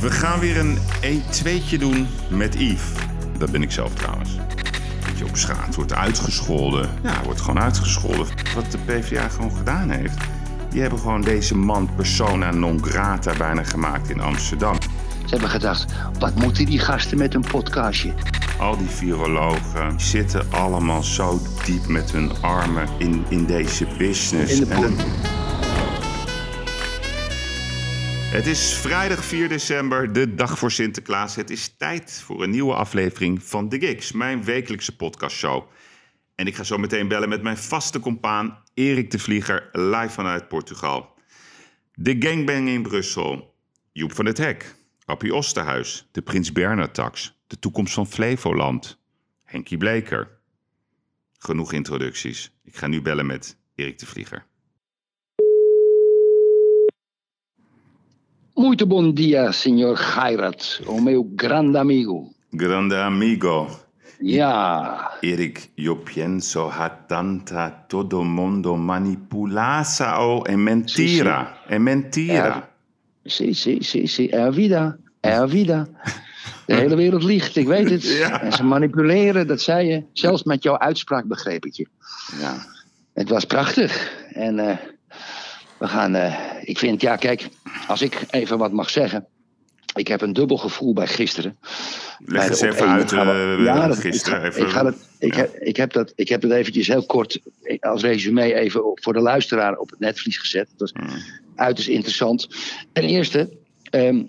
We gaan weer een 1-2'tje doen met Yves. Dat ben ik zelf trouwens. Dat je op straat wordt uitgescholden. Ja, wordt gewoon uitgescholden. Wat de PvdA gewoon gedaan heeft. Die hebben gewoon deze man persona non grata bijna gemaakt in Amsterdam. Ze hebben gedacht, wat moeten die gasten met een podcastje? Al die virologen zitten allemaal zo diep met hun armen in, in deze business. In de En poen. dat- Het is vrijdag 4 december, de dag voor Sinterklaas. Het is tijd voor een nieuwe aflevering van The Gigs, mijn wekelijkse podcastshow. En ik ga zo meteen bellen met mijn vaste compaan Erik de Vlieger, live vanuit Portugal. De gangbang in Brussel, Joep van het Hek, Appie Osterhuis, de Prins Bernhard tax, de toekomst van Flevoland, Henkie Bleker. Genoeg introducties. Ik ga nu bellen met Erik de Vlieger. Muito bom dia, senhor Gairat, o meu grande amigo. Grande amigo, Ja, Erik, yo pienso ha tanta todo mundo manipulasa e mentira. E mentira. si, si, si, si, er vida, er vida. De hele wereld liegt, ik weet het. Ja. En ze manipuleren, dat zei je. Zelfs met jouw uitspraak begreep ik je. Ja. Het was prachtig. En eh, we gaan, eh, ik vind, ja kijk, als ik even wat mag zeggen. Ik heb een dubbel gevoel bij gisteren. Leg eens even uit we- eh, Ja, dat- gisteren. Ik, ga, even, ik, ga het, ik, ja. heb, ik, heb dat, ik heb het eventjes heel kort als resume even voor de luisteraar op het netvlies gezet. Dat was Mm. uiterst interessant. Ten eerste, ehm,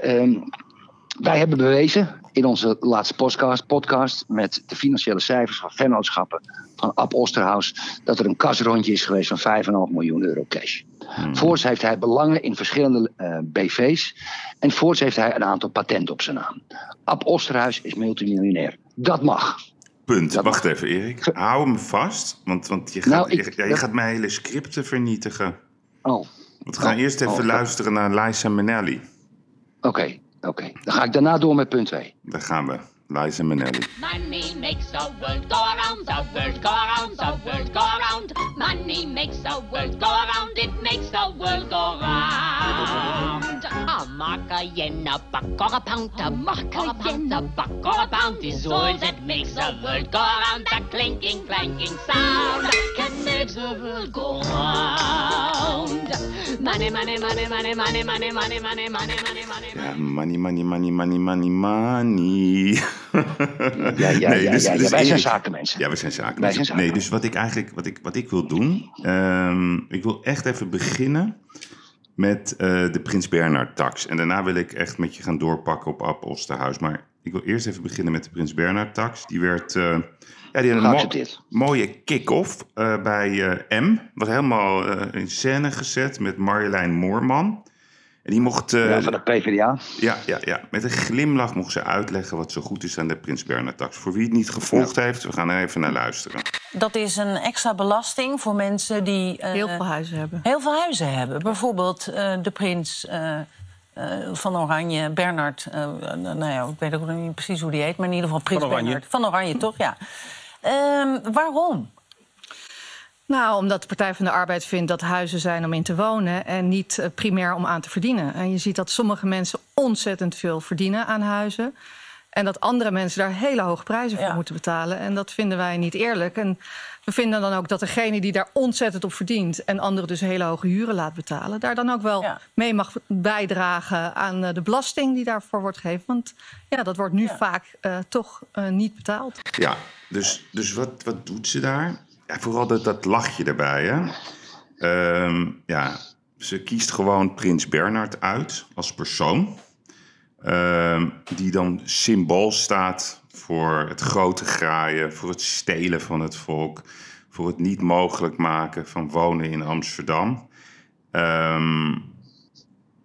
ehm, wij hebben bewezen in onze laatste podcast, podcast met de financiële cijfers van vennootschappen van Ab Osterhaus dat er een kasrondje is geweest van 5,5 miljoen euro cash. Hmm. Voorts heeft hij belangen in verschillende eh, BV's. En voorts heeft hij een aantal patenten op zijn naam. Ab Osterhuis is multimiljonair. Dat mag. Punt. Dat Wacht mag. even, Erik. Hou hem vast, want, want je, gaat, Nou, ik- je, ja, je dat- gaat mijn hele scripten vernietigen. Oh, Want we gaan Oh, eerst even oh, luisteren naar Liza Minnelli. oké. oké. Dan ga ik daarna door met punt 2. Daar gaan we. Liza Minnelli. Money makes the world go the world go around, the world go around. Money makes the world go around, it makes the world go round. A mark, a yen, a buck or a pound, a mark, a yen, a buck or a pound is all that makes the world go around. The clinking, clanking sound can make the world go round. Money, money, money, money, money, money, money, money, money, money, money. Ja, money, money, money, money, money, money. Ja, ja, Nee, ja, dus- ja, ja, dus wij zijn zakenmensen. Ja, we zijn zaken. Wij zijn zaken. Nee, dus wat ik eigenlijk wat ik, wat ik wil doen. ehm, ik wil echt even beginnen met eh, de Prins Bernhard tax. En daarna wil ik echt met je gaan doorpakken op Ab Osterhuis. Maar ik wil eerst even beginnen met de Prins Bernhard tax. Die werd. eh, ja, die had een mo- mooie kick-off eh, bij eh, M. Was helemaal eh, in scène gezet met Marjolein Moorman. En die mocht. eh, Ja, van de PvdA. ja, ja, ja, met een glimlach mocht ze uitleggen wat zo goed is aan de Prins Bernhard tax. Voor wie het niet gevolgd heeft, we gaan er even naar luisteren. Dat is een extra belasting voor mensen die eh, heel veel huizen hebben. heel veel huizen hebben. Bijvoorbeeld eh, de prins eh, eh, van Oranje, Bernard. nou ja, ik weet ook nog niet precies hoe die heet, maar in ieder geval prins Van Oranje. Bernhard. Van Oranje, toch? Ja. Ehm, waarom? Nou, omdat de Partij van de Arbeid vindt dat huizen zijn om in te wonen en niet eh, primair om aan te verdienen. En je ziet dat sommige mensen ontzettend veel verdienen aan huizen. En dat andere mensen daar hele hoge prijzen voor Ja. moeten betalen. En dat vinden wij niet eerlijk. En we vinden dan ook dat degene die daar ontzettend op verdient... en anderen dus hele hoge huren laat betalen... daar dan ook wel Ja. mee mag bijdragen aan eh, de belasting die daarvoor wordt gegeven. Want ja, dat wordt nu Ja. vaak eh, toch eh, niet betaald. Ja, dus, dus wat, wat doet ze daar? Ja, vooral dat, dat lachje erbij, hè? Ehm, ja, ze kiest gewoon Prins Bernhard uit als persoon. Ehm, die dan symbool staat voor het grote graaien, voor het stelen van het volk, voor het niet mogelijk maken van wonen in Amsterdam. Ehm,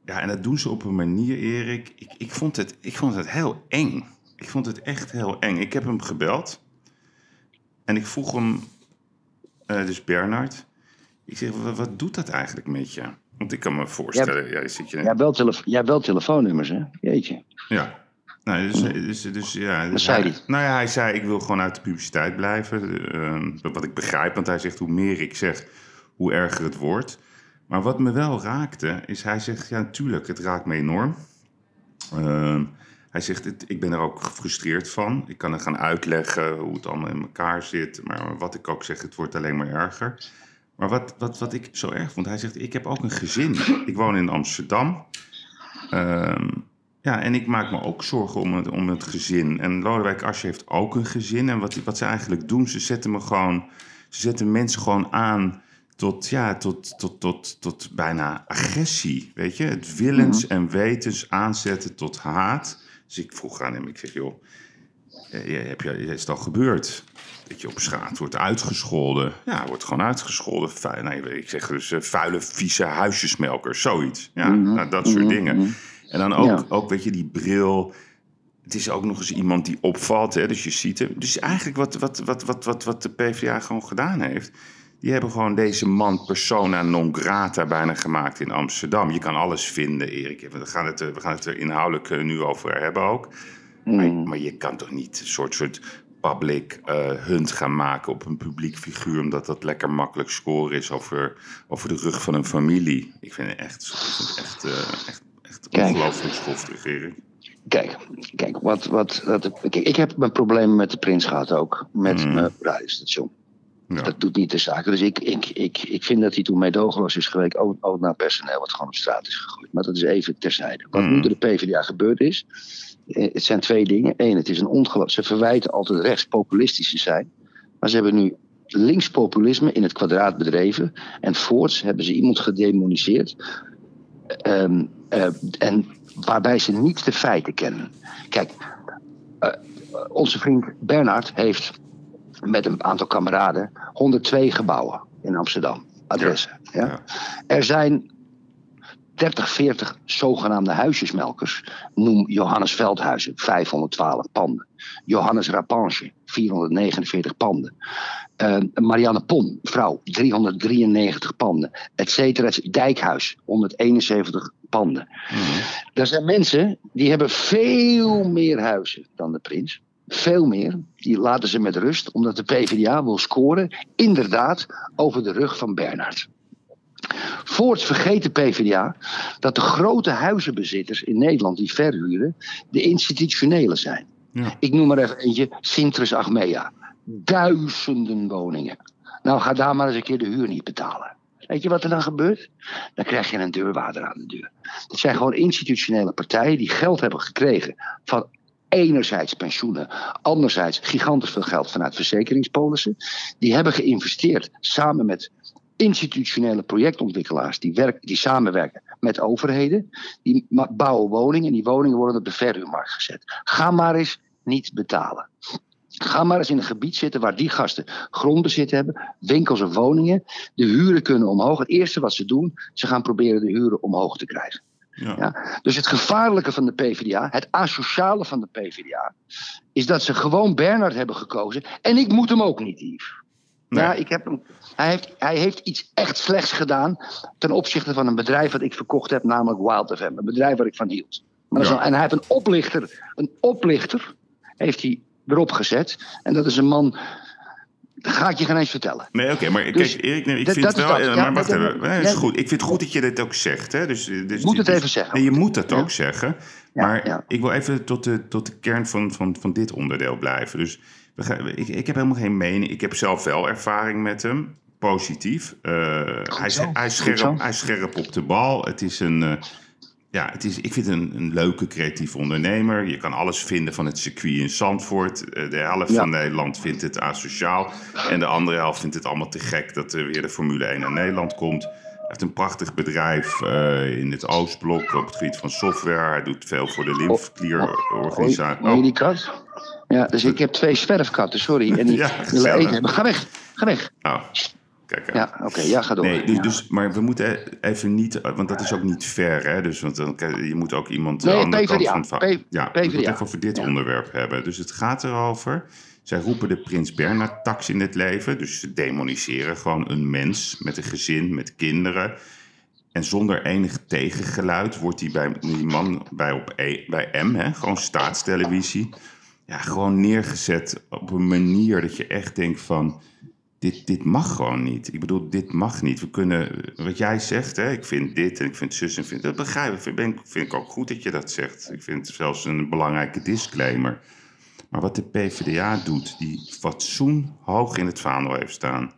ja, en dat doen ze op een manier, Erik. Ik, ik, vond het, ik vond het heel eng. Ik vond het echt heel eng. Ik heb hem gebeld. En ik vroeg hem, eh, dus Bernard. Ik zeg, wat, wat doet dat eigenlijk met je? Want ik kan me voorstellen, ja, zit je... Jij hebt wel, telefo jij hebt wel telefoonnummers, hè? Jeetje. Ja. Nou, dus, dus, dus, ja, dus zei hij? Nou ja, hij zei, ik wil gewoon uit de publiciteit blijven. Ehm, wat ik begrijp, want hij zegt, hoe meer ik zeg, hoe erger het wordt. Maar wat me wel raakte, is hij zegt, ja, natuurlijk, het raakt me enorm. Ehm, hij zegt, "Het- ik ben er ook gefrustreerd van. Ik kan er gaan uitleggen hoe het allemaal in elkaar zit. Maar wat ik ook zeg, het wordt alleen maar erger. Maar wat, wat, wat ik zo erg vond, hij zegt, ik heb ook een gezin. Ik woon in Amsterdam. Ehm, ja, en ik maak me ook zorgen om het, om het gezin. En Lodewijk Asscher heeft ook een gezin. En wat, wat ze eigenlijk doen, ze zetten me gewoon... Ze zetten mensen gewoon aan tot, ja, tot, tot, tot, tot bijna agressie, weet je? Het willens en wetens aanzetten tot haat. Dus ik vroeg aan hem, ik zeg, joh, heb je, is het al gebeurd? Dat je op straat wordt uitgescholden. Ja, wordt gewoon uitgescholden. Nee, ik zeg dus eh, vuile, vieze huisjesmelkers, zoiets. Ja, nou, dat soort dingen. En dan ook, Ja. ook, weet je, die bril. Het is ook nog eens iemand die opvalt, hè, dus je ziet hem. Dus eigenlijk wat, wat, wat, wat, wat, wat de PvdA gewoon gedaan heeft... die hebben gewoon deze man persona non grata bijna gemaakt in Amsterdam. Je kan alles vinden, Erik. We gaan het, er- we gaan het er inhoudelijk eh, nu over hebben ook. Maar, maar je kan toch niet een soort, soort public eh, hunt gaan maken op een publiek figuur... omdat dat lekker makkelijk scoren is over, over de rug van een familie. Ik vind het echt, ik vind het echt, eh, echt, echt Kijk. ongelooflijk schoftig, Erik. Kijk, kijk wat, wat, wat, kijk, ik heb mijn problemen met de Prins gehad ook. Met Mm. mijn radiostation. Ja. Dat doet niet de zaak. Dus ik, ik, ik, ik vind dat hij toen meedogenloos is geweest. Ook, ook naar personeel wat gewoon op straat is gegooid. Maar dat is even terzijde. Wat Mm. nu door de PvdA gebeurd is. Eh, Het zijn twee dingen. Eén, het is een ongeloof. Ze verwijten altijd rechtspopulistisch te zijn. Maar ze hebben nu linkspopulisme in het kwadraat bedreven. En voorts hebben ze iemand gedemoniseerd. Ehm, eh, en waarbij ze niet de feiten kennen. Kijk, eh, onze vriend Bernard heeft met een aantal kameraden 102 gebouwen in Amsterdam. Adressen. Ja. Ja. Er zijn 30, 40 zogenaamde huisjesmelkers. Noem Johannes Veldhuizen, 512 panden. Johannes Rapange, 449 panden. Eh, Marianne Pon, vrouw, 393 panden. Et cetera. Dijkhuis, 171 panden. Er zijn mensen die hebben veel meer huizen dan de prins. Veel meer. Die laten ze met rust, omdat de PvdA wil scoren, inderdaad, over de rug van Bernard. Voorts vergeet de PvdA dat de grote huizenbezitters in Nederland die verhuren, de institutionelen zijn. Ja. Ik noem maar even eentje, Sintrus Achmea. Duizenden woningen. Nou, ga daar maar eens een keer de huur niet betalen. Weet je wat er dan gebeurt? Dan krijg je een deurwaarder aan de deur. Dat zijn gewoon institutionele partijen die geld hebben gekregen van enerzijds pensioenen, anderzijds gigantisch veel geld vanuit verzekeringspolissen. Die hebben geïnvesteerd samen met institutionele projectontwikkelaars die, werk, die samenwerken met overheden. Die bouwen woningen en die woningen worden op de verhuurmarkt gezet. Ga maar eens niet betalen. Ga maar eens in een gebied zitten waar die gasten grondbezit hebben, winkels of woningen. De huren kunnen omhoog. Het eerste wat ze doen, ze gaan proberen de huren omhoog te krijgen. Ja. Ja? Dus het gevaarlijke van de PvdA, het asociale van de PvdA, is dat ze gewoon Bernard hebben gekozen. En ik moet hem ook niet, Yves. Nee. Ja, ik heb hem, hij, heeft, hij heeft iets echt slechts gedaan ten opzichte van een bedrijf dat ik verkocht heb, namelijk Wild FM. Een bedrijf waar ik van hield. Maar dat is en hij heeft een oplichter, een oplichter heeft hij erop gezet. En dat is een man, dat ga ik je geen eens vertellen. Nee, oké, maar Dus kijk, Erik, nee, ik dat- vind dat is wel... dat. eh, Ja, maar wacht dat- even, nee, is goed. Ik vind het goed dat je dit ook zegt, hè. Dus, eh, dus, Moet het dus- even zeggen. Nee, je moet het Ja. ook zeggen. Maar ja. ik wil even tot de, tot de kern van, van, van dit onderdeel blijven. Dus ik, ik heb helemaal geen mening. Ik heb zelf wel ervaring met hem. Positief. Eh, hij, is, zo, hij, is scherp, zo. hij is scherp op de bal. Het is een... eh, ja, het is, ik vind het een, een leuke, creatieve ondernemer. Je kan alles vinden van het circuit in Zandvoort. Eh, De helft Ja. van Nederland vindt het asociaal. En de andere helft vindt het allemaal te gek dat er weer de Formule 1 naar Nederland komt. Hij heeft een prachtig bedrijf eh, in het Oostblok op het gebied van software. Hij doet veel voor de lymfeklierorganisatie. Hoor je Oh, die kat? Ja, dus ik heb twee zwerfkatten, sorry. En die Ja, willen eten hebben. Ga weg, ga weg. oh, kijk. Ja, oké, ja, ga door. Nee, dus, Ja. dus, maar we moeten even niet, want dat is ook niet fair, hè? Dus want dan, je moet ook iemand Nee, aan de andere PvdA, kant van het Ja, we moeten het even over dit onderwerp hebben. Dus het gaat erover. Zij roepen de Prins Bernhard tax in het leven. Dus ze demoniseren gewoon een mens met een gezin, met kinderen. En zonder enig tegengeluid wordt hij bij die man bij, op E- bij M, hè, gewoon staatstelevisie, ja, gewoon neergezet op een manier dat je echt denkt van... dit, dit mag gewoon niet. Ik bedoel, dit mag niet. We kunnen, wat jij zegt, hè, ik vind dit en ik vind zus en vind dat begrijp ik. Vind, vind ik ook goed dat je dat zegt. Ik vind het zelfs een belangrijke disclaimer. Maar wat de PvdA doet, die fatsoen hoog in het vaandel heeft staan,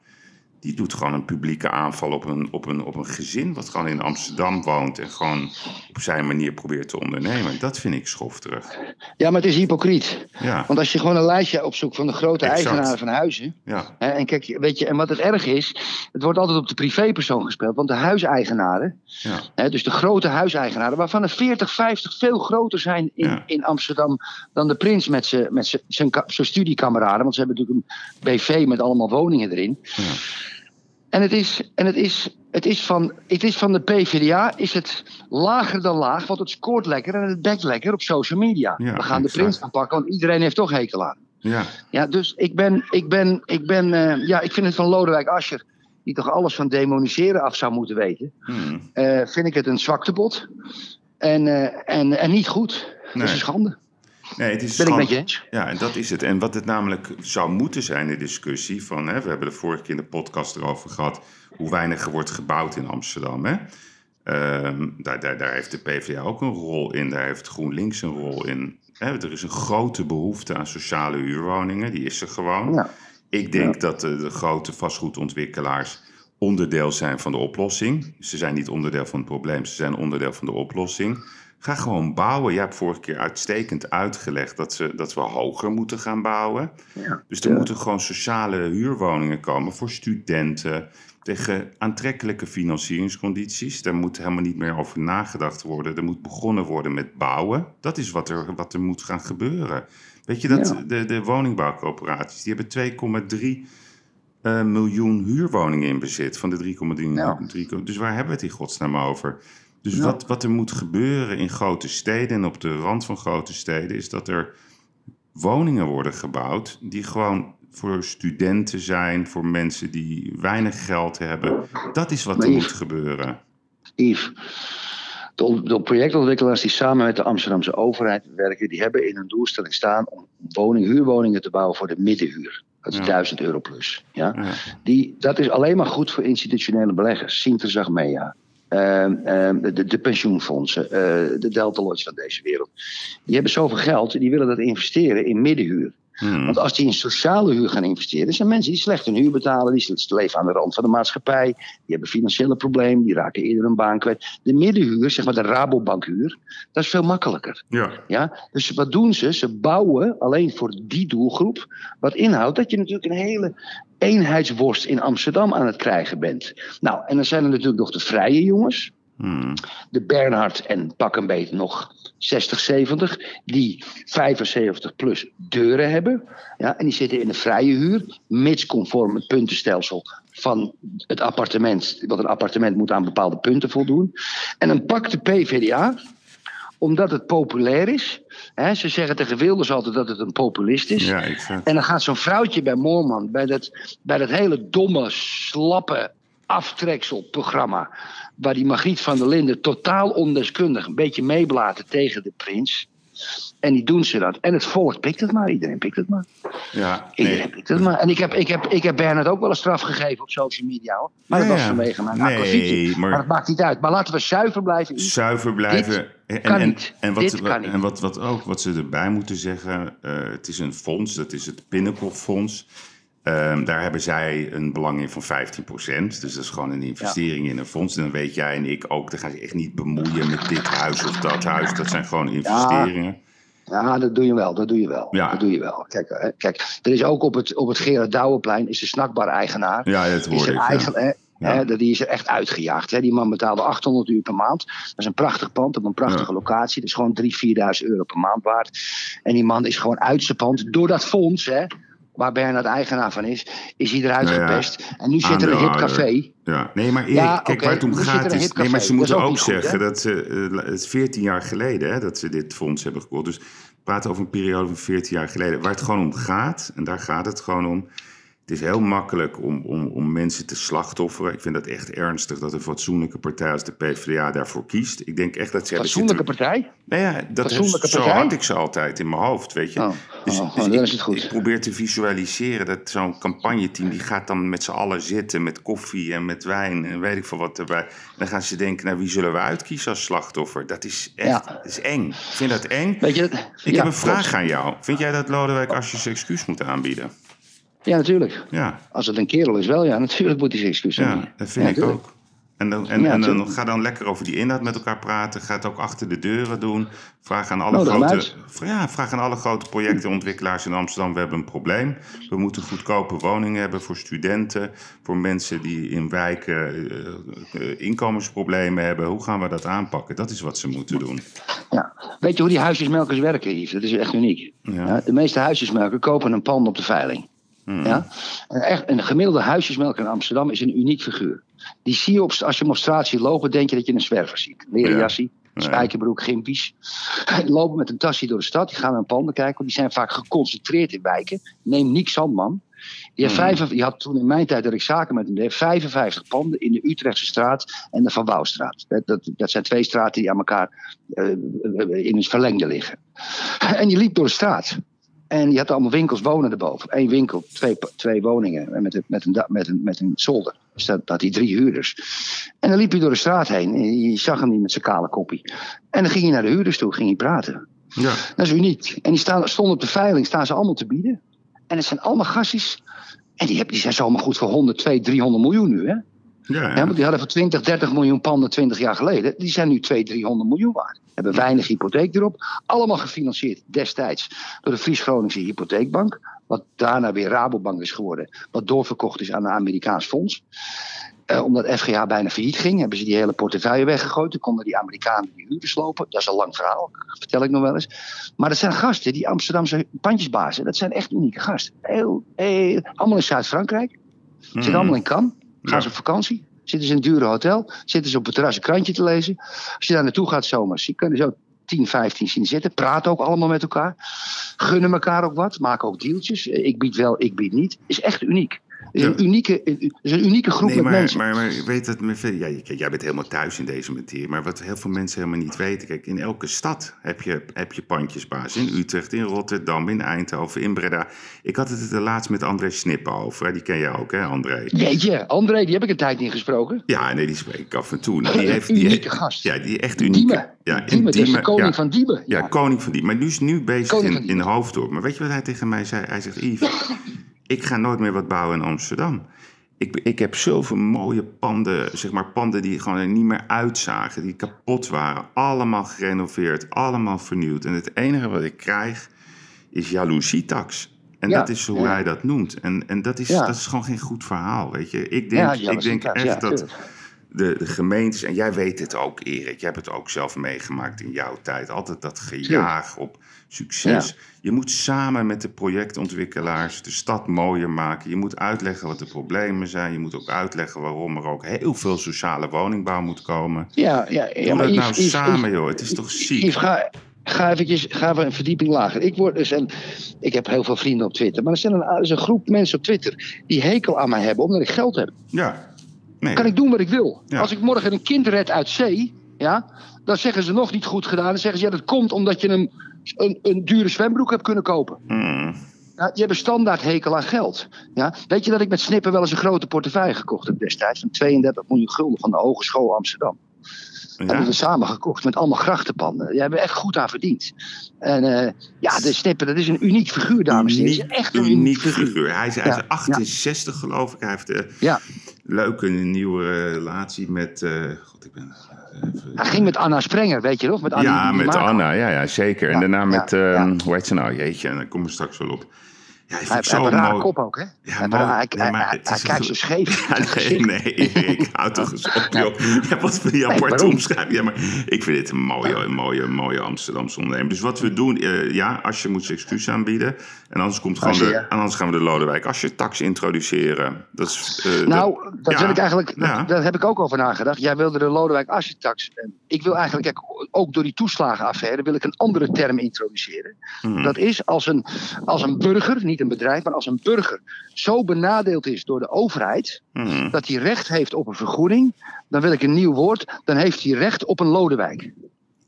die doet gewoon een publieke aanval op een, op, een, op een gezin wat gewoon in Amsterdam woont en gewoon op zijn manier probeert te ondernemen. Dat vind ik schofterig. Ja, maar het is hypocriet. Ja, Want als je gewoon een lijstje opzoekt van de grote Exact. eigenaren van huizen. ja, Hè, en kijk, weet je, en wat het erg is, het wordt altijd op de privépersoon gespeeld. Want de huiseigenaren, ja. hè, dus de grote huiseigenaren, waarvan er 40, 50 veel groter zijn in, in Amsterdam dan de prins met zijn met zijn studiekameraden. Want ze hebben natuurlijk een BV met allemaal woningen erin. Ja. En het is, en het is, het is, van, het is van de PvdA is het lager dan laag, want het scoort lekker en het bekt lekker op social media. Ja, We gaan de exact. prins aanpakken, want iedereen heeft toch hekel aan. ja. Ja, dus ik ben, ik ben, ik ben, eh, ja, ik vind het van Lodewijk Asscher, die toch alles van demoniseren af zou moeten weten, Hmm. eh, vind ik het een zwaktebod. En, eh, en, en niet goed. Dat Nee. is een schande. Nee, het is Ben ik met je eens. Ja, en dat is het. En wat het namelijk zou moeten zijn, de discussie van... Hè, we hebben de vorige keer in de podcast erover gehad... hoe weinig er wordt gebouwd in Amsterdam. Hè? Ehm, daar, daar, daar heeft de PvdA ook een rol in. Daar heeft GroenLinks een rol in. Hè, er is een grote behoefte aan sociale huurwoningen. Die is er gewoon. Ja. Ik denk dat de, de grote vastgoedontwikkelaars onderdeel zijn van de oplossing. Ze zijn niet onderdeel van het probleem, ze zijn onderdeel van de oplossing. Ga gewoon bouwen. Je hebt vorige keer uitstekend uitgelegd dat, ze, dat we hoger moeten gaan bouwen. Ja. Dus er moeten gewoon sociale huurwoningen komen voor studenten. Tegen aantrekkelijke financieringscondities. Daar moet helemaal niet meer over nagedacht worden. Er moet begonnen worden met bouwen. Dat is wat er, wat er moet gaan gebeuren. Weet je dat Ja. de, de woningbouwcoöperaties, die hebben 2,3 eh, miljoen huurwoningen in bezit van de 3,3 Ja. 3, Dus waar hebben we het in godsnaam over? Dus Ja. wat, wat er moet gebeuren in grote steden en op de rand van grote steden, is dat er woningen worden gebouwd die gewoon voor studenten zijn, voor mensen die weinig geld hebben. Dat is wat er moet gebeuren. Yves, de, de projectontwikkelaars die samen met de Amsterdamse overheid werken, die hebben in een doelstelling staan om woning, huurwoningen te bouwen voor de middenhuur. Dat is Ja. 1000 euro plus. Ja? Ja. Die, dat is alleen maar goed voor institutionele beleggers. Sinter ehm, de, de pensioenfondsen, eh, de Delta Lloyds van deze wereld. Die hebben zoveel geld, die willen dat investeren in middenhuur. Hmm. Want als die in sociale huur gaan investeren, zijn mensen die slecht hun huur betalen, die leven aan de rand van de maatschappij, die hebben financiële problemen, die raken eerder een baan kwijt. De middenhuur, zeg maar de Rabobankhuur, dat is veel makkelijker. Ja. Ja? Dus wat doen ze? Ze bouwen alleen voor die doelgroep. Wat inhoudt dat je natuurlijk een hele eenheidsworst in Amsterdam aan het krijgen bent. Nou, en dan zijn er natuurlijk nog de vrije jongens. Hmm. De Bernhard en pak een beetje nog 60, 70. Die 75 plus deuren hebben. Ja, en die zitten in de vrije huur. Mits conform het puntenstelsel van het appartement. Want een appartement moet aan bepaalde punten voldoen. En dan pakt de PvdA omdat het populair is. Hè, ze zeggen tegen Wilders altijd dat het een populist is. Ja. En dan gaat zo'n vrouwtje bij Moorman, bij dat, bij dat hele domme, slappe aftrekselprogramma. Waar die Margriet van der Linden totaal ondeskundig een beetje meeblaten tegen de prins. En die doen ze dat. En het volk pikt het maar. Iedereen pikt het maar. Ja, Iedereen pikt het maar. En ik heb, ik, heb, ik heb Bernard ook wel een straf gegeven op social media. Hoor. Maar dat Ja, was vanwege mijn Nee, maar- Maar dat maakt niet uit. Maar laten we zuiver blijven. zuiver blijven. en, wat, Dit en wat, wat ook, wat ze erbij moeten zeggen, eh, het is een fonds, dat is het Pinnacle Fonds. Ehm, daar hebben zij een belang in van 15%. Dus dat is gewoon een investering in een fonds. En dan weet jij en ik ook, dan ga je echt niet bemoeien met dit huis of dat huis. Dat zijn gewoon investeringen. Ja, dat doe je wel. Dat doe je wel. Ja. Dat doe je wel. Kijk, kijk er is ook op het, op het Gerard Douwenplein is de snackbar-eigenaar. Ja, dat is hoorde er ik. eigen, Ja. die is er echt uitgejaagd. Die man betaalde 800 uur per maand. Dat is een prachtig pand op een prachtige locatie. Dat is gewoon 3.000, 4.000 euro per maand waard. En die man is gewoon uit zijn pand door dat fonds, hè, waar Bernard eigenaar van is, is hij eruit Nou ja, gepest. En nu zit er een hip aandeelhouder. café. Ja, nee, maar Erik, Ja, kijk waar het om gaat is... hip Nee, maar ze Dat moeten ook ook niet goed, zeggen hè? dat ze... eh, het is 14 jaar geleden hè, dat ze dit fonds hebben gekocht. Dus we praten over een periode van 14 jaar geleden. Waar het gewoon om gaat, en daar gaat het gewoon om... Het is heel makkelijk om, om, om mensen te slachtofferen. Ik vind dat echt ernstig dat een fatsoenlijke partij als de PvdA daarvoor kiest. Ik denk echt dat ze... Fatsoenlijke partij? Nou ja, dat is, zo partij? had ik ze altijd in mijn hoofd, weet je. Oh, dus oh, dus dan ik, is het goed. ik probeer te visualiseren dat zo'n campagneteam... die gaat dan met z'n allen zitten met koffie en met wijn en weet ik veel wat erbij. En dan gaan ze denken, nou wie zullen we uitkiezen als slachtoffer? Dat is echt Ja. dat is eng. Ik vind dat eng. Weet je, Ik ja, heb een vraag klopt. aan jou. Vind jij dat Lodewijk Asscher excuus moet aanbieden? Ja, natuurlijk. Ja, Als het een kerel is, wel ja. Natuurlijk moet hij zijn excuus ja aanbieden. dat vind Ja, ik ook. En dan, en, Ja, en dan ga dan lekker over die inhoud met elkaar praten. Ga het ook achter de deuren doen. Vraag aan alle, Nodig hem grote, ja, vraag aan alle grote projectontwikkelaars in Amsterdam. We hebben een probleem. We moeten goedkope woningen hebben voor studenten. Voor mensen die in wijken eh, eh, inkomensproblemen hebben. Hoe gaan we dat aanpakken? Dat is wat ze moeten doen. Ja. Weet je hoe die huisjesmelkers werken, Yves? Dat is echt uniek. Ja, de meeste huisjesmelkers kopen een pand op de veiling. Hmm. Ja? En echt, een gemiddelde huisjesmelker in Amsterdam is een uniek figuur. Die zie je op, als je hem op straat ziet lopen, denk je dat je een zwerver ziet. Leren Ja. jassie, spijkerbroek, gimpies. Die lopen met een tasje door de stad, die gaan naar een panden kijken. Want die zijn vaak geconcentreerd in wijken. Neem Niek Sandman. Die, vijf, die had toen in mijn tijd dat ik zaken met hem deed, 55 panden in de Utrechtse straat en de Van Wouwstraat. Dat, dat, dat zijn twee straten die aan elkaar eh, in het verlengde liggen. En die liep door de straat. En die had allemaal winkels wonen erboven. Eén winkel, twee, twee woningen en met, een- met, een, met, een, met een zolder. Dus dat had hij drie huurders. En dan liep hij door de straat heen. En je zag hem niet met zijn kale koppie. En dan ging hij naar de huurders toe, ging hij praten. Ja. Dat is uniek. En die staan, stonden op de veiling, staan ze allemaal te bieden. En het zijn allemaal gasties. En die, hebben, die zijn zomaar goed voor 100, 200, 300 miljoen nu. Hè? Ja, Ja, want die hadden voor 20, 30 miljoen panden 20 jaar geleden. Die zijn nu 200, 300 miljoen waard. Hebben weinig hypotheek erop. Allemaal gefinancierd destijds door de Fries-Groningse Hypotheekbank. Wat daarna weer Rabobank is geworden. Wat doorverkocht is aan een Amerikaans fonds. Eh, omdat FGH bijna failliet ging, hebben ze die hele portefeuille weggegooid. Toen konden die Amerikanen die huurders lopen. Dat is een lang verhaal, vertel ik nog wel eens. Maar dat zijn gasten, die Amsterdamse pandjesbazen. Dat zijn echt unieke gasten. Heel, heel, allemaal in Zuid-Frankrijk. Zitten allemaal in Cannes. Gaan. Ja. ze op vakantie. Zitten ze in een dure hotel. Zitten ze op het terras een krantje te lezen. Als je daar naartoe gaat zomers, je kan er zo 10, 15 zien zitten. Praten ook allemaal met elkaar. Gunnen elkaar ook wat. Maken ook deeltjes. Eh, Ik bied wel, ik bied niet. Is echt uniek. Het is, een, unieke, het is een unieke groep Nee, met maar, mensen. maar, maar weet dat, ja, jij bent helemaal thuis in deze materie. Maar wat heel veel mensen helemaal niet weten. Kijk, in elke stad heb je, heb je pandjesbaas. In Utrecht, in Rotterdam, in Eindhoven, in Breda. Ik had het er laatst met André Snippen over. Die ken jij ook, hè, André? Jeetje, André, die heb ik een tijd niet gesproken. Ja, nee, die spreek ik af en toe. Nou, Die heeft, die unieke heeft- gast. Ja, die echt unieke. Diemen. Ja, Diemen, is de Diemen, koning ja. van Diemen. Ja, koning van die. Maar nu is nu bezig Koning in, in Diemen. Hoofddorp. Maar weet je wat hij tegen mij zei? Hij zegt, Yves, ik ga nooit meer wat bouwen in Amsterdam. Ik, ik heb zoveel mooie panden, zeg maar panden die gewoon er niet meer uitzagen. Die kapot waren. Allemaal gerenoveerd, allemaal vernieuwd. En het enige wat ik krijg is jaloezietax. En Ja, dat is hoe ja. hij dat noemt. En, en dat, is, Ja. dat is gewoon geen goed verhaal, weet je. Ik denk, ik denk echt dat de, de gemeentes, en jij weet het ook, Erik, jij hebt het ook zelf meegemaakt in jouw tijd. Altijd dat gejaag op succes. Je moet samen met de projectontwikkelaars de stad mooier maken. Je moet uitleggen wat de problemen zijn. Je moet ook uitleggen waarom er ook heel veel sociale woningbouw moet komen. Ja, ja, ja Doe maar dat Yves- nou Yves- samen, Yves- joh. Het is toch ziek? Ga, ga, eventjes, ga even een verdieping lager. Ik, word dus een, ik heb heel veel vrienden op Twitter. Maar er, zijn een, er is een groep mensen op Twitter die hekel aan mij hebben omdat ik geld heb. Ja. Nee. Kan ik doen wat ik wil. Ja. Als ik morgen een kind red uit zee, ja, dan zeggen ze nog niet goed gedaan. Dan zeggen ze, ja, dat komt omdat je een, een, een dure zwembroek hebt kunnen kopen. Mm. Ja, die hebben standaard hekel aan geld. Ja, weet je dat ik met Snippen wel eens een grote portefeuille gekocht heb destijds? Van 32 miljoen gulden van de Hogeschool Amsterdam. Hebben Ja. we samen gekocht met allemaal grachtenpanden. Die hebben we echt goed aan verdiend. En eh, ja, de Snippen, dat is een uniek figuur, dames en heren. Echt een uniek figuur. Hij is, hij is Ja, 68 geloof ik. Hij heeft een Ja, leuke nieuwe relatie met... eh, God, ik ben... hij ging met Anna Sprenger, weet je nog? Met Annie ja, met Anna, ja, ja zeker. en daarna met, ehm, hoe heet ze nou? Jeetje, daar komen we straks wel op. Ja, hij heeft een raar mooi. kop ook, hè? Ja, hij, Ja, maar kijkt zo scheef. Ja, nee, nee, ik hou toch eens op, joh. Je hebt wat die aparte waarom? omschrijving. Ja, maar ik vind dit een mooie, een mooie, mooie Amsterdamse ondernemer. Dus wat we doen, eh, ja, als je moet je excuus aanbieden. En anders, komt gewoon Asscher, de, ja. en anders gaan we de Lodewijk als je tax introduceren. Dat is, eh, Nou, dat ja, wil ik eigenlijk, ja. daar heb ik ook over nagedacht. Jij wilde de Lodewijk Assetax. Ik wil eigenlijk, kijk, ook door die toeslagenaffaire, wil ik een andere term introduceren. Hmm. Dat is als een, als een burger, niet niet een bedrijf, maar als een burger zo benadeeld is door de overheid, Mhm. dat hij recht heeft op een vergoeding, dan wil ik een nieuw woord, dan heeft hij recht op een Lodewijk.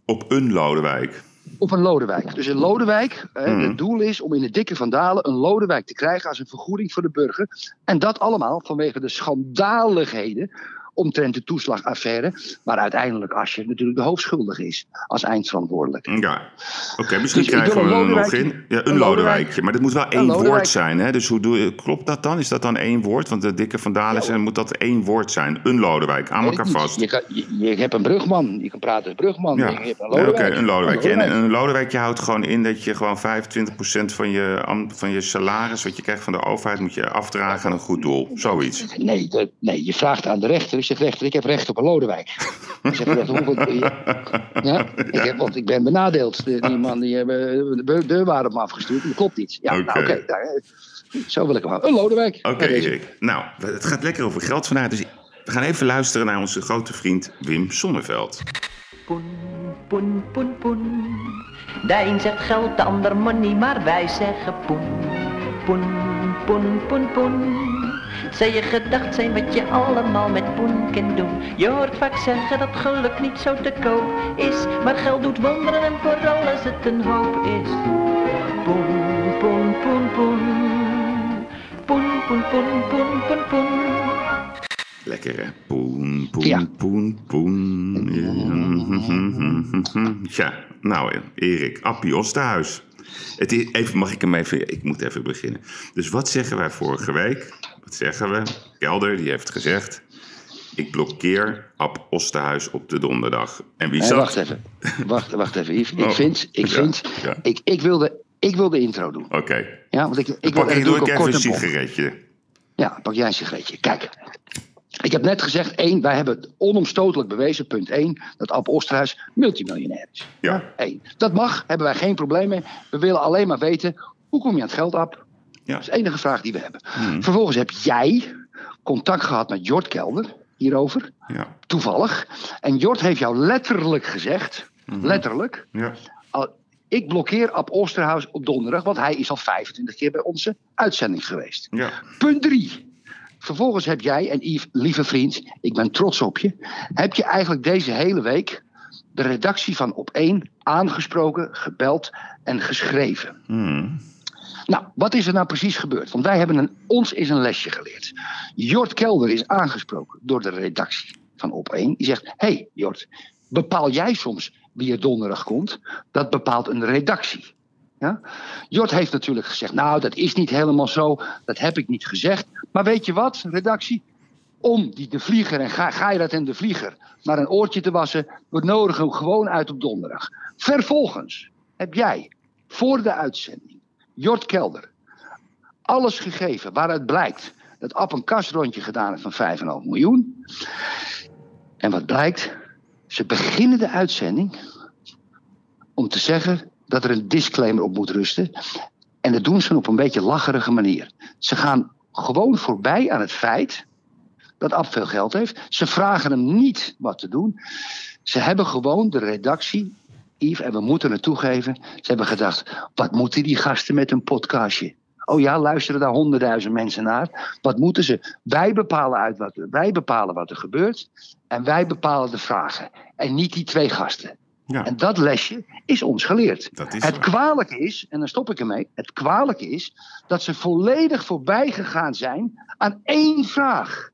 Op een Lodewijk. Op een Lodewijk. Dus een Lodewijk, eh, Mhm. het doel is om in de dikke van Dalen een Lodewijk te krijgen als een vergoeding voor de burger. En dat allemaal vanwege de schandaligheden omtrent de toeslagaffaire, waar uiteindelijk Asje natuurlijk de hoofdschuldige is als eindverantwoordelijk. Ja, oké, misschien Dus ik krijgen we een hem nog in. Ja, een Een Lodewijkje. Lodewijk. Maar dat moet wel één Lodewijk. woord zijn, hè? Dus hoe doe je, klopt dat dan? Is dat dan één woord? Want de dikke van Dalen zijn, moet dat één woord zijn. Een Lodewijk, aan elkaar vast. Je, kan, je, je hebt een brugman, je kan praten als brugman. Ja, je hebt een Nee, oké, Lodewijk. een Lodewijkje. En Lodewijk. een Lodewijkje houdt gewoon in dat je gewoon 25% van je, van je salaris, wat je krijgt van de overheid, moet je afdragen aan een goed doel. Zoiets. Nee, nee, je vraagt aan de rechter. Ik zeg, rechter, ik heb recht op een Lodewijk. Ik zeg, rechter, hoeveel... Ja, ik heb, want ik ben benadeeld. De- Die man die hebben de deurwaarde op me afgestuurd. Dat klopt niet. Ja, Oké. nou oké. daar, eh, zo wil ik hem houden. Een Lodewijk. Oké. Nou, het gaat lekker over geld vandaag. Dus we gaan even luisteren naar onze grote vriend Wim Sonneveld. Poen, poen, poen, poen. De een zegt geld, de ander money, maar wij zeggen poen. Poen, poen, poen, poen. Zou je gedacht zijn wat je allemaal met poen kunt doen? Je hoort vaak zeggen dat geluk niet zo te koop is. Maar geld doet wonderen en vooral als het een hoop is. Poen, poen, poen, poen. Poen, poen, poen, poen, poen, poen. Lekker hè? Poen, poen, Ja. poen, poen. Ja, nou Erik, Appie Osterhuis. Het is, even, mag ik hem even... Ik moet even beginnen. Dus wat zeggen wij vorige week? Wat zeggen we? Kelder, die heeft gezegd... Ik blokkeer Ab Osterhuis op de donderdag. En wie zat... wacht even. Wacht, wacht even, Yves. Ik Oh, vind, ik, ja, vind ja. Ik, ik, wilde, ik wil de intro doen. Oké. Ja, want ik, ik wil Pak ik, doe ik even op een sigaretje. Ja, pak jij een sigaretje. Kijk, ik heb net gezegd, één, wij hebben onomstotelijk bewezen, punt één, dat Ab Osterhuis multimiljonair is. Ja. Eén. Dat mag, hebben wij geen probleem mee. We willen alleen maar weten, hoe kom je aan het geld, Ab? Ja. Dat is de enige vraag die we hebben. Hmm. Vervolgens heb jij contact gehad met Jort Kelder hierover, Ja. toevallig. En Jort heeft jou letterlijk gezegd, Mhm. letterlijk, Ja. al- ik blokkeer Ab Osterhuis op donderdag, want hij is al 25 keer bij onze uitzending geweest. Ja. Punt 3. Vervolgens heb jij, en Yves, lieve vriend, ik ben trots op je. Heb je eigenlijk deze hele week de redactie van Op 1 aangesproken, gebeld en geschreven? Hmm. Nou, wat is er nou precies gebeurd? Want wij hebben een, ons is een lesje geleerd. Jort Kelder is aangesproken door de redactie van Op 1. Die zegt: hey Jort, bepaal jij soms wie er donderdag komt? Dat bepaalt een redactie. Ja? Jort heeft natuurlijk gezegd: Nou, dat is niet helemaal zo. Dat heb ik niet gezegd. Maar weet je wat, redactie? Om die de vlieger en Ga- Gairat en de vlieger naar een oortje te wassen, we nodigen hem gewoon uit op donderdag. Vervolgens heb jij voor de uitzending Jort Kelder alles gegeven waaruit blijkt dat App een kasrondje gedaan heeft van 5,5 miljoen. En wat blijkt? Ze beginnen de uitzending om te zeggen dat er een disclaimer op moet rusten. En dat doen ze op een beetje lacherige manier. Ze gaan gewoon voorbij aan het feit dat Ab veel geld heeft. Ze vragen hem niet wat te doen. Ze hebben gewoon de redactie, Yves, en we moeten het toegeven. Ze hebben gedacht, wat moeten die gasten met een podcastje? Oh ja, luisteren daar honderdduizend mensen naar. Wat moeten ze? Wij bepalen, uit wat, wij bepalen wat er gebeurt. En wij bepalen de vragen. En niet die twee gasten. Ja. En dat lesje is ons geleerd. Dat is het kwalijke is, en dan stop ik ermee. Het kwalijke is dat ze volledig voorbij gegaan zijn aan één vraag.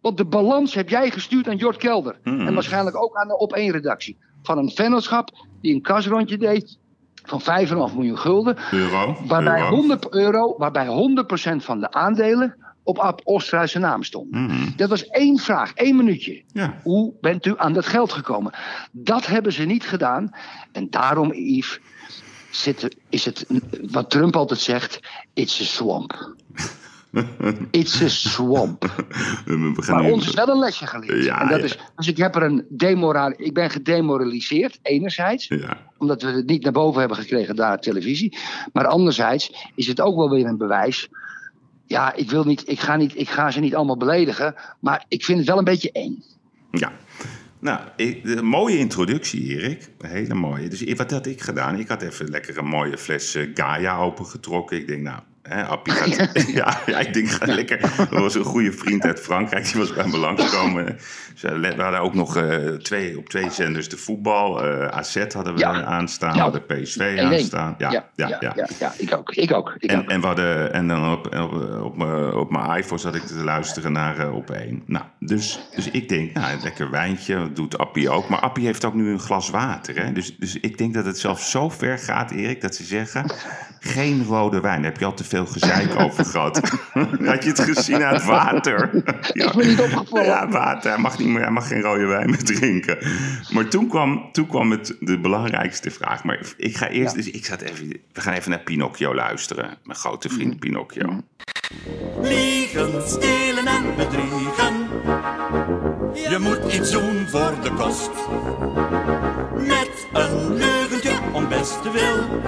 Want de balans heb jij gestuurd aan Jort Kelder. Hmm. En waarschijnlijk ook aan de op één redactie. Van een vennootschap die een kasrondje deed van 5,5 miljoen gulden. Euro. Waarbij Euro. 100 euro, waarbij 100% van de aandelen op Ab Oosterhuis zijn naam stonden. Mhm. Dat was één vraag, één minuutje. Ja. Hoe bent u aan dat geld gekomen? Dat hebben ze niet gedaan. En daarom, Yves, zit, is het wat Trump altijd zegt: it's a swamp. It's a swamp. We gaan Maar ons is wel een lesje geleerd. Ja, en dat ja. is, dus ik, heb er een demoral, ik ben gedemoraliseerd, enerzijds Ja. omdat we het niet naar boven hebben gekregen daar op televisie. Maar anderzijds is het ook wel weer een bewijs. Ja, ik, wil niet, ik, ga niet, ik ga ze niet allemaal beledigen, maar ik vind het wel een beetje eng. Ja. Nou, een mooie introductie, Erik. Hele mooie. Dus wat had ik gedaan? Ik had even lekker een mooie fles eh, Gaia opengetrokken. Ik denk, nou, hè, Appie gaat... ja, ja, ik denk, ga lekker... Er was een goede vriend uit Frankrijk, die was bij me le- we hadden ook nog eh, twee, op twee zenders de voetbal. eh, AZ hadden we Ja. aanstaan, Ja. we hadden PSV 1-1. aanstaan. Ja, ja, ja. ja, ja, ik ook. Ik ook. Ik En, ook. en, we hadden, en dan op, op, op, mijn- op mijn iPhone zat ik te luisteren naar eh, op één. Nou, dus, dus ik denk, nou, een lekker wijntje, dat doet Appie ook. Maar Appie heeft ook nu een glas water. Hè? Dus, dus ik denk dat het zelfs zo ver gaat, Erik, dat ze zeggen... geen rode wijn, daar heb je al te veel gezeik over gehad. Had je het gezien aan het water? Is me niet opgevallen. Ja, water. Hij mag, niet meer, hij mag geen rode wijn meer drinken. Maar toen kwam, toen kwam het, de belangrijkste vraag. Maar ik ga eerst, dus ik zat even, we gaan even naar Pinocchio luisteren. Mijn grote vriend Pinocchio. Liegen, stelen en bedriegen. Je moet iets doen voor de kost. Met een leugentje om beste wil.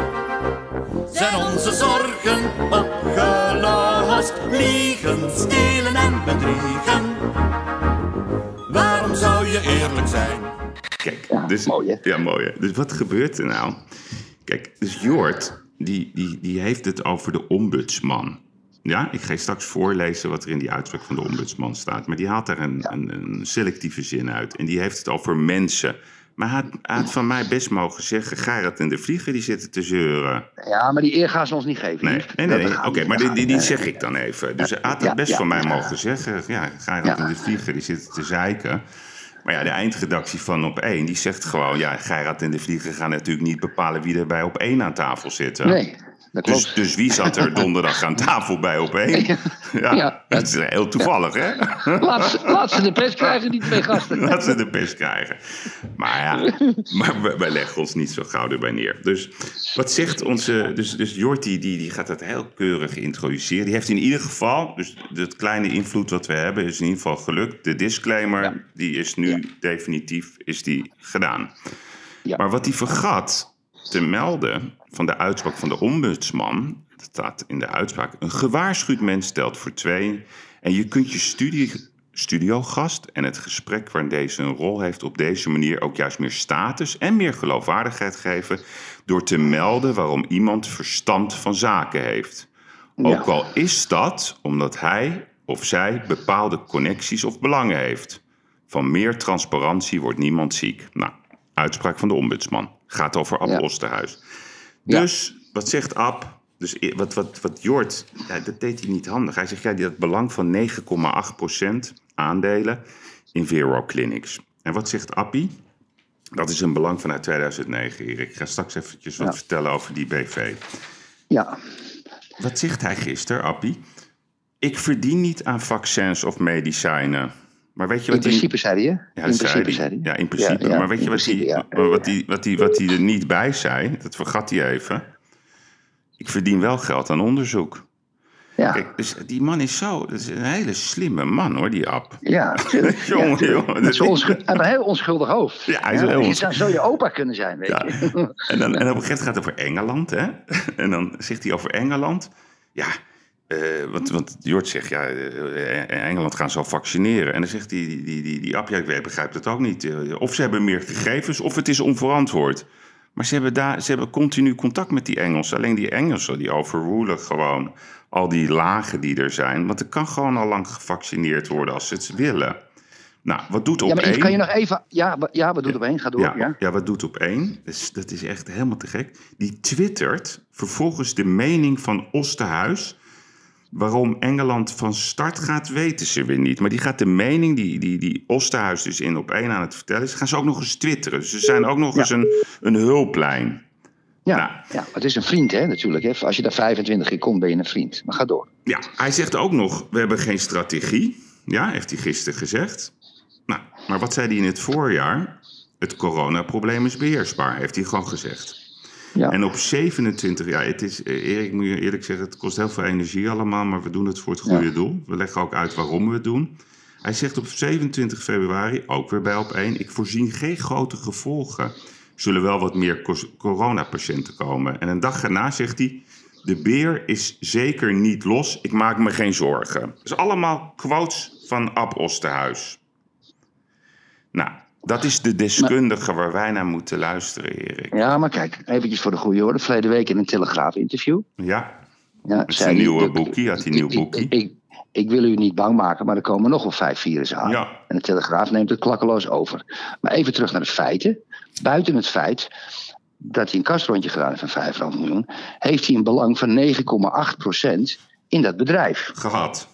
Zijn onze zorgen opgelost. Liegen, stelen en bedriegen. Waarom zou je eerlijk zijn? Kijk, Ja, dus, mooi, hè? Ja, mooi hè? Dus wat gebeurt er nou? Kijk, dus Jort, die, die, die heeft het over de ombudsman. Ja, ik ga je straks voorlezen wat er in die uitspraak van de ombudsman staat. Maar die haalt daar een, een, een selectieve zin uit. En die heeft het over mensen. Maar hij had, van mij best mogen zeggen... Gerrit en de Vlieger, die zitten te zeuren. Ja, maar die eer gaan ze ons niet geven. Nee, nee, nee. Oké, maar die, die, die zeg ik dan even. Dus hij had het Ja, best ja, van mij mogen zeggen. Ja, Gerrit en de Vlieger, die zitten te zeiken. Maar ja, de eindredactie van Op 1, die zegt gewoon... Ja, Gerrit en de Vlieger gaan natuurlijk niet bepalen wie er bij Op 1 aan tafel zitten. Nee, dat klopt. Dus, dus wie zat er donderdag aan tafel bij Op 1? Ja, Ja. dat is heel toevallig, hè? Laat, ze- laat ze de pers krijgen, die twee gasten. Dat ze de pest krijgen. Maar ja, maar wij, leggen ons niet zo gauw erbij neer. Dus wat zegt onze... Dus, dus Jorti, die, die gaat dat heel keurig introduceren. Die heeft in ieder geval... Dus het kleine invloed wat we hebben is in ieder geval gelukt. De disclaimer, Ja. die is nu definitief is die gedaan. Maar wat hij vergat te melden van de uitspraak van de ombudsman... Dat staat in de uitspraak. Een gewaarschuwd mens stelt voor twee... en je kunt je studie, studiogast en het gesprek waarin deze een rol heeft... op deze manier ook juist meer status en meer geloofwaardigheid geven... door te melden waarom iemand verstand van zaken heeft. Ook al is dat omdat hij of zij bepaalde connecties of belangen heeft. Van meer transparantie wordt niemand ziek. Nou, uitspraak van de ombudsman. Gaat over Ab Ja. Osterhuis. Dus, wat zegt Ab? Dus wat, wat, wat Jort, ja, dat deed hij niet handig. Hij zegt, ja, die had belang van 9,8% aandelen in Vero Clinics. En wat zegt Appie? Dat is een belang vanuit 2009, Erik. Ik ga straks eventjes wat Ja. vertellen over die BV. Ja, Wat zegt hij gisteren, Appie? Ik verdien niet aan vaccins of medicijnen. Maar weet je in wat hij... principe zei hij, hè? Ja, in principe zei hij. Ja, in principe. Ja, ja, maar weet je in wat hij, ja. wat, hij, wat, hij, wat hij er niet bij zei? Dat vergat hij even. Ik verdien wel geld aan onderzoek. Ja, Kijk, dus die man is zo... Dat is een hele slimme man, hoor, die App. ja. Jongen, jongen, Hij heeft een heel onschuldig hoofd. Ja, hij is heel Je onschuldig. zou zo je opa kunnen zijn, weet je. En, dan, en op een gegeven moment gaat het over Engeland, hè? En dan zegt hij over Engeland. Ja, eh, want, want Jort zegt, ja, eh, Engeland gaan zo vaccineren. En dan zegt die, die, die, die, die ja, ik begrijp het ook niet. Eh, Of ze hebben meer gegevens, of het is onverantwoord. Maar ze hebben, daar, ze hebben continu contact met die Engelsen. Alleen die Engelsen, die overrulen gewoon al die lagen die er zijn. Want er kan gewoon al lang gevaccineerd worden als ze het willen. Nou, wat doet op Ja, maar één? kan je nog even... Ja, ja wat doet op één? Ga door. Ja, Ja, ja. wat doet op één? Dus dat is echt helemaal te gek. Die twittert vervolgens de mening van Osterhuis. Waarom Engeland van start gaat, weten ze weer niet. Maar die gaat de mening die, die, die Osterhuis dus in op één aan het vertellen is... gaan ze ook nog eens twitteren. Dus ze zijn ook nog Ja. eens een, een hulplijn. ja, Nou. ja, het is een vriend, hè, natuurlijk. Hè. Als je daar 25 keer komt, ben je een vriend. Maar ga door. Ja, hij zegt ook nog, we hebben geen strategie. Ja, heeft hij gisteren gezegd. Nou, maar wat zei hij in het voorjaar? Het coronaprobleem is beheersbaar, heeft hij gewoon gezegd. Ja. En op 27, ja, het is, eh, Erik, moet je eerlijk zeggen, het kost heel veel energie allemaal, maar we doen het voor het goede Ja. doel. We leggen ook uit waarom we het doen. Hij zegt op 27 februari, ook weer bij op 1, ik voorzien geen grote gevolgen. Zullen wel wat meer coronapatiënten komen. En een dag daarna zegt hij, de beer is zeker niet los, ik maak me geen zorgen. Dus allemaal quotes van Ab Osterhuis. Nou, dat is de deskundige waar wij naar moeten luisteren, Erik. Ja, maar kijk, eventjes voor de goede orde. Verleden week in een Telegraaf-interview. Ja, Ja, Met zijn nieuwe boekie, had hij nieuw ik- boekie. Ik, ik wil u niet bang maken, maar er komen nog wel vijf virussen aan. Ja. En de Telegraaf neemt het klakkeloos over. Maar even terug naar de feiten. Buiten het feit dat hij een kastrondje gedaan heeft van 5,5 miljoen... heeft hij een belang van 9,8% in dat bedrijf. Gehad.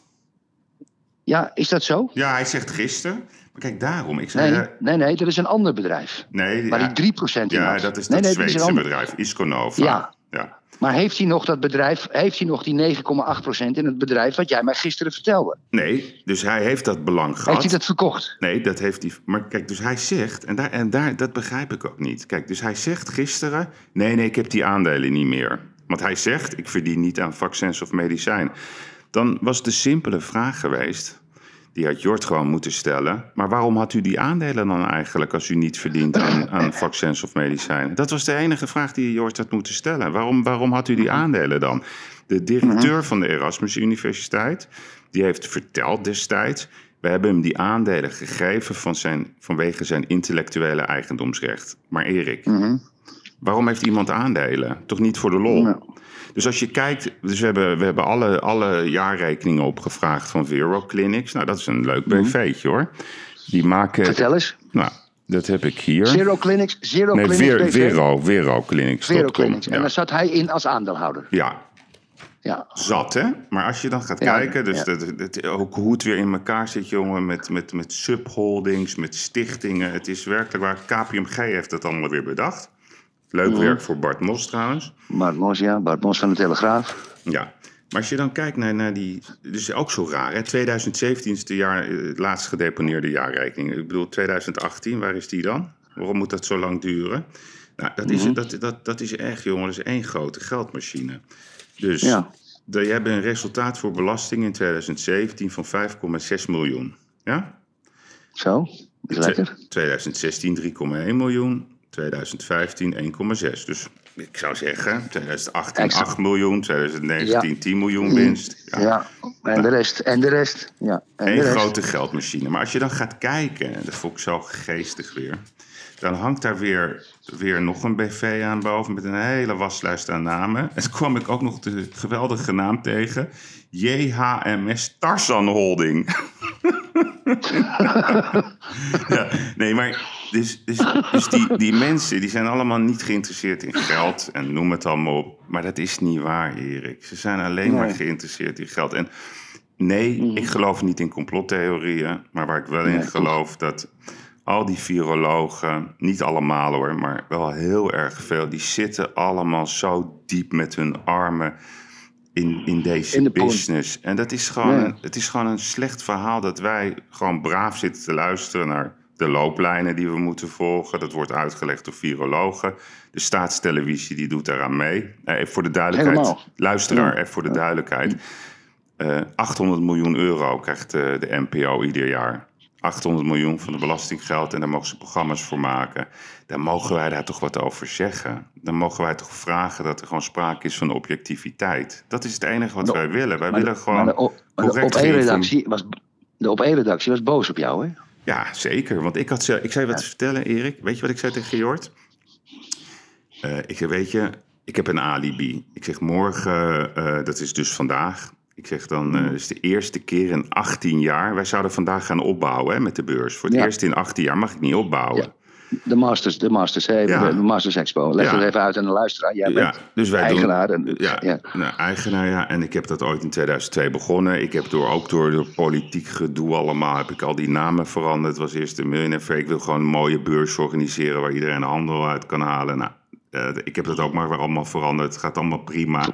Ja, is dat zo? Ja, hij zegt gisteren. Maar kijk, daarom. Ik zei, Nee, eh, nee, nee, dat is een ander bedrijf. nee, ja, hij 3 in Ja, had. dat is nee, dat nee, is een Zweedse bedrijf, Isconova. Ja. ja. Maar heeft hij nog dat bedrijf, heeft hij nog die 9,8% in het bedrijf wat jij mij gisteren vertelde? Nee, dus hij heeft dat belang gehad. Heeft hij dat verkocht? Nee, dat heeft hij. Maar kijk, dus hij zegt, en, daar, en daar, dat begrijp ik ook niet. Kijk, dus hij zegt gisteren: nee, nee, ik heb die aandelen niet meer. Want hij zegt: ik verdien niet aan vaccins of medicijn. Dan was de simpele vraag geweest. Die had Jort gewoon moeten stellen. Maar waarom had u die aandelen dan eigenlijk als u niet verdient aan, aan vaccins of medicijnen? Dat was de enige vraag die Jort had moeten stellen. Waarom, waarom had u die aandelen dan? De directeur van de Erasmus Universiteit, die heeft verteld destijds... we hebben hem die aandelen gegeven van zijn, vanwege zijn intellectuele eigendomsrecht. Maar Erik, waarom heeft iemand aandelen? Toch niet voor de lol? Dus als je kijkt, dus we hebben, we hebben alle, alle jaarrekeningen opgevraagd van Vero Clinics. Nou, dat is een leuk BV'tje hoor. Die maken, Vertel eens. nou, dat heb ik hier. Zero Clinics, Zero nee, Clinics Ver? Vero, Vero Clinics. Clinics. En Ja. daar zat hij in als aandeelhouder. ja, Ja. zat hè. Maar als je dan gaat Ja, kijken, dus ja. dat, dat- ook hoe het weer in elkaar zit, jongen, met, met, met subholdings, met stichtingen. Het is werkelijk waar. KPMG heeft het allemaal weer bedacht. Leuk Mhm. werk voor Bart Mos trouwens. Bart Mos, ja. Bart Mos van de Telegraaf. Ja, maar als je dan kijkt naar, naar die. Dus ook zo raar. Hè? 2017 is de jaar, eh, het laatst gedeponeerde jaarrekening. Ik bedoel, 2018, waar is die dan? Waarom moet dat zo lang duren? Nou, dat is, dat, dat, dat is echt, jongen, dat is één grote geldmachine. Dus Ja. de, je hebt een resultaat voor belasting in 2017 van 5,6 miljoen. Ja? Zo, is lekker. 2016 3,1 miljoen. 2015 1,6. Dus ik zou zeggen, 2018 Extra. 8 miljoen, 2019 Ja. 10 miljoen winst. Ja. Ja. En de rest. En de rest. Ja. En de Eén rest. grote geldmachine. Maar als je dan gaat kijken, en dat vond ik zo geestig weer. Dan hangt daar weer, weer nog een BV aan boven met een hele waslijst aan namen. En toen kwam ik ook nog de geweldige naam tegen. JHMS Tarzan Holding. ja, nee, maar dus, dus, dus die, die mensen die zijn allemaal niet geïnteresseerd in geld en noem het allemaal op. Maar dat is niet waar, Erik. Ze zijn alleen maar geïnteresseerd in geld. En nee, ik geloof niet in complottheorieën, maar waar ik wel in goed. geloof dat al die virologen, niet allemaal hoor, maar wel heel erg veel, die zitten allemaal zo diep met hun armen in, in deze In de poen. business. En dat is gewoon, het is gewoon een slecht verhaal dat wij gewoon braaf zitten te luisteren naar de looplijnen die we moeten volgen. Dat wordt uitgelegd door virologen. De staatstelevisie die doet daaraan mee. Eh, even voor de duidelijkheid, Helemaal. luisteraar, even voor de duidelijkheid. Eh, 800 miljoen euro krijgt eh, de NPO ieder jaar. 800 miljoen van de belastinggeld en daar mogen ze programma's voor maken. Dan mogen wij daar toch wat over zeggen. Dan mogen wij toch vragen dat er gewoon sprake is van objectiviteit. Dat is het enige wat De- wij willen. Wij willen de, gewoon maar de, op- de correct op-één-redactie was, de op-één-redactie was boos op jou, hè? Ja, zeker. Want ik, had, ze- ik zei wat te vertellen, Erik. Weet je wat ik zei tegen Jort? Eh, ik zei, weet je, ik heb een alibi. Ik zeg, morgen, eh, dat is dus vandaag. Ik zeg dan, het is de eerste keer in 18 jaar. Wij zouden vandaag gaan opbouwen hè, met de beurs. Voor het Ja. eerst in 18 jaar mag ik niet opbouwen. Ja. De Masters, de Masters? Ja. de Masters Expo. Leg het even uit aan de luisteraar. Jij Ja, bent dus wij eigenaar. doen, en. Nou, eigenaar, ja. En ik heb dat ooit in 2002 begonnen. Ik heb door, ook door, door politiek gedoe allemaal, heb ik al die namen veranderd. Het was eerst de Millionaire Fair. Ik wil gewoon een mooie beurs organiseren waar iedereen handel uit kan halen. Nou, eh, ik heb dat ook maar weer allemaal veranderd. Het gaat allemaal prima.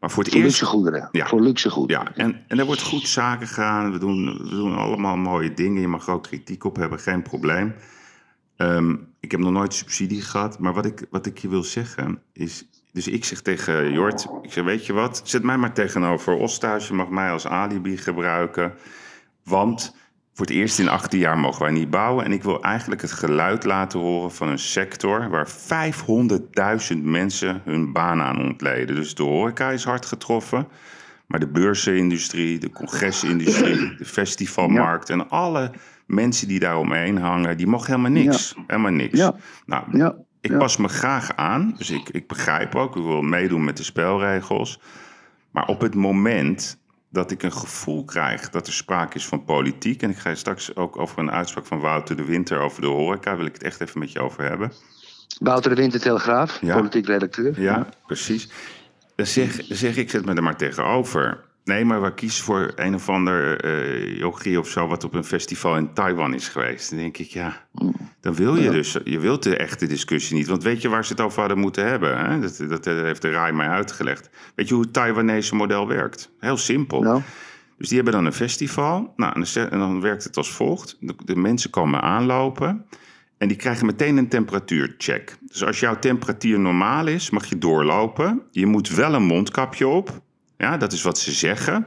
Maar voor het Voor eerst... luxe goederen. Ja. Voor luxe goederen. Ja, en, en er wordt goed zaken gaan. We doen, we doen allemaal mooie dingen. Je mag er ook kritiek op hebben, geen probleem. Ehm, ik heb nog nooit subsidie gehad. Maar wat ik, wat ik je wil zeggen is... Dus ik zeg tegen Jort, ik zeg, weet je wat? Zet mij maar tegenover Osthuis. Je mag mij als alibi gebruiken. Want voor het eerst in 18 jaar mogen wij niet bouwen. En ik wil eigenlijk het geluid laten horen van een sector... waar 500.000 mensen hun baan aan ontleden. Dus de horeca is hard getroffen... Maar de beursenindustrie, de congresindustrie, de festivalmarkt en alle mensen die daar omheen hangen, die mogen helemaal niks. Helemaal niks. Ja. Nou, Ja. ik pas me graag aan, dus ik, ik begrijp ook, ik wil meedoen met de spelregels. Maar op het moment dat ik een gevoel krijg dat er sprake is van politiek... en ik ga straks ook over een uitspraak van Wouter de Winter over de horeca... wil ik het echt even met je over hebben. Wouter de Winter Telegraaf, politiek redacteur. Ja, precies. Dan zeg, zeg ik, zet me er maar tegenover. Nee, maar we kiezen voor een of ander eh yogi of zo... wat op een festival in Taiwan is geweest. Dan denk ik, ja, dan wil je dus... Je wilt de echte discussie niet. Want weet je waar ze het over hadden moeten hebben? Hè? Dat, dat heeft de Rai mij uitgelegd. Weet je hoe het Taiwanese model werkt? Heel simpel. Nou, Dus die hebben dan een festival. Nou, en dan ze- en dan werkt het als volgt. De, de mensen komen aanlopen. En die krijgen meteen een temperatuurcheck. Dus als jouw temperatuur normaal is, mag je doorlopen. Je moet wel een mondkapje op. Ja, dat is wat ze zeggen.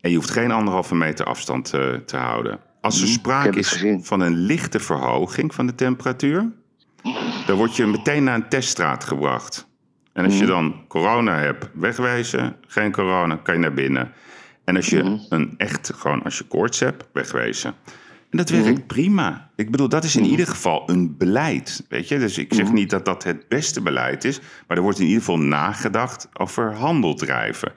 En je hoeft geen anderhalve meter afstand eh, te houden. Als er ik sprake is van een lichte verhoging van de temperatuur, dan word je meteen naar een teststraat gebracht. En als je dan corona hebt, wegwezen. Geen corona, kan je naar binnen. En als je Mhm. een echt, gewoon als je koorts hebt, wegwezen. En dat Mhm. werkt prima. Ik bedoel, dat is in ieder geval een beleid. Weet je? Dus ik Mhm. zeg niet dat dat het beste beleid is. Maar er wordt in ieder geval nagedacht over handeldrijven.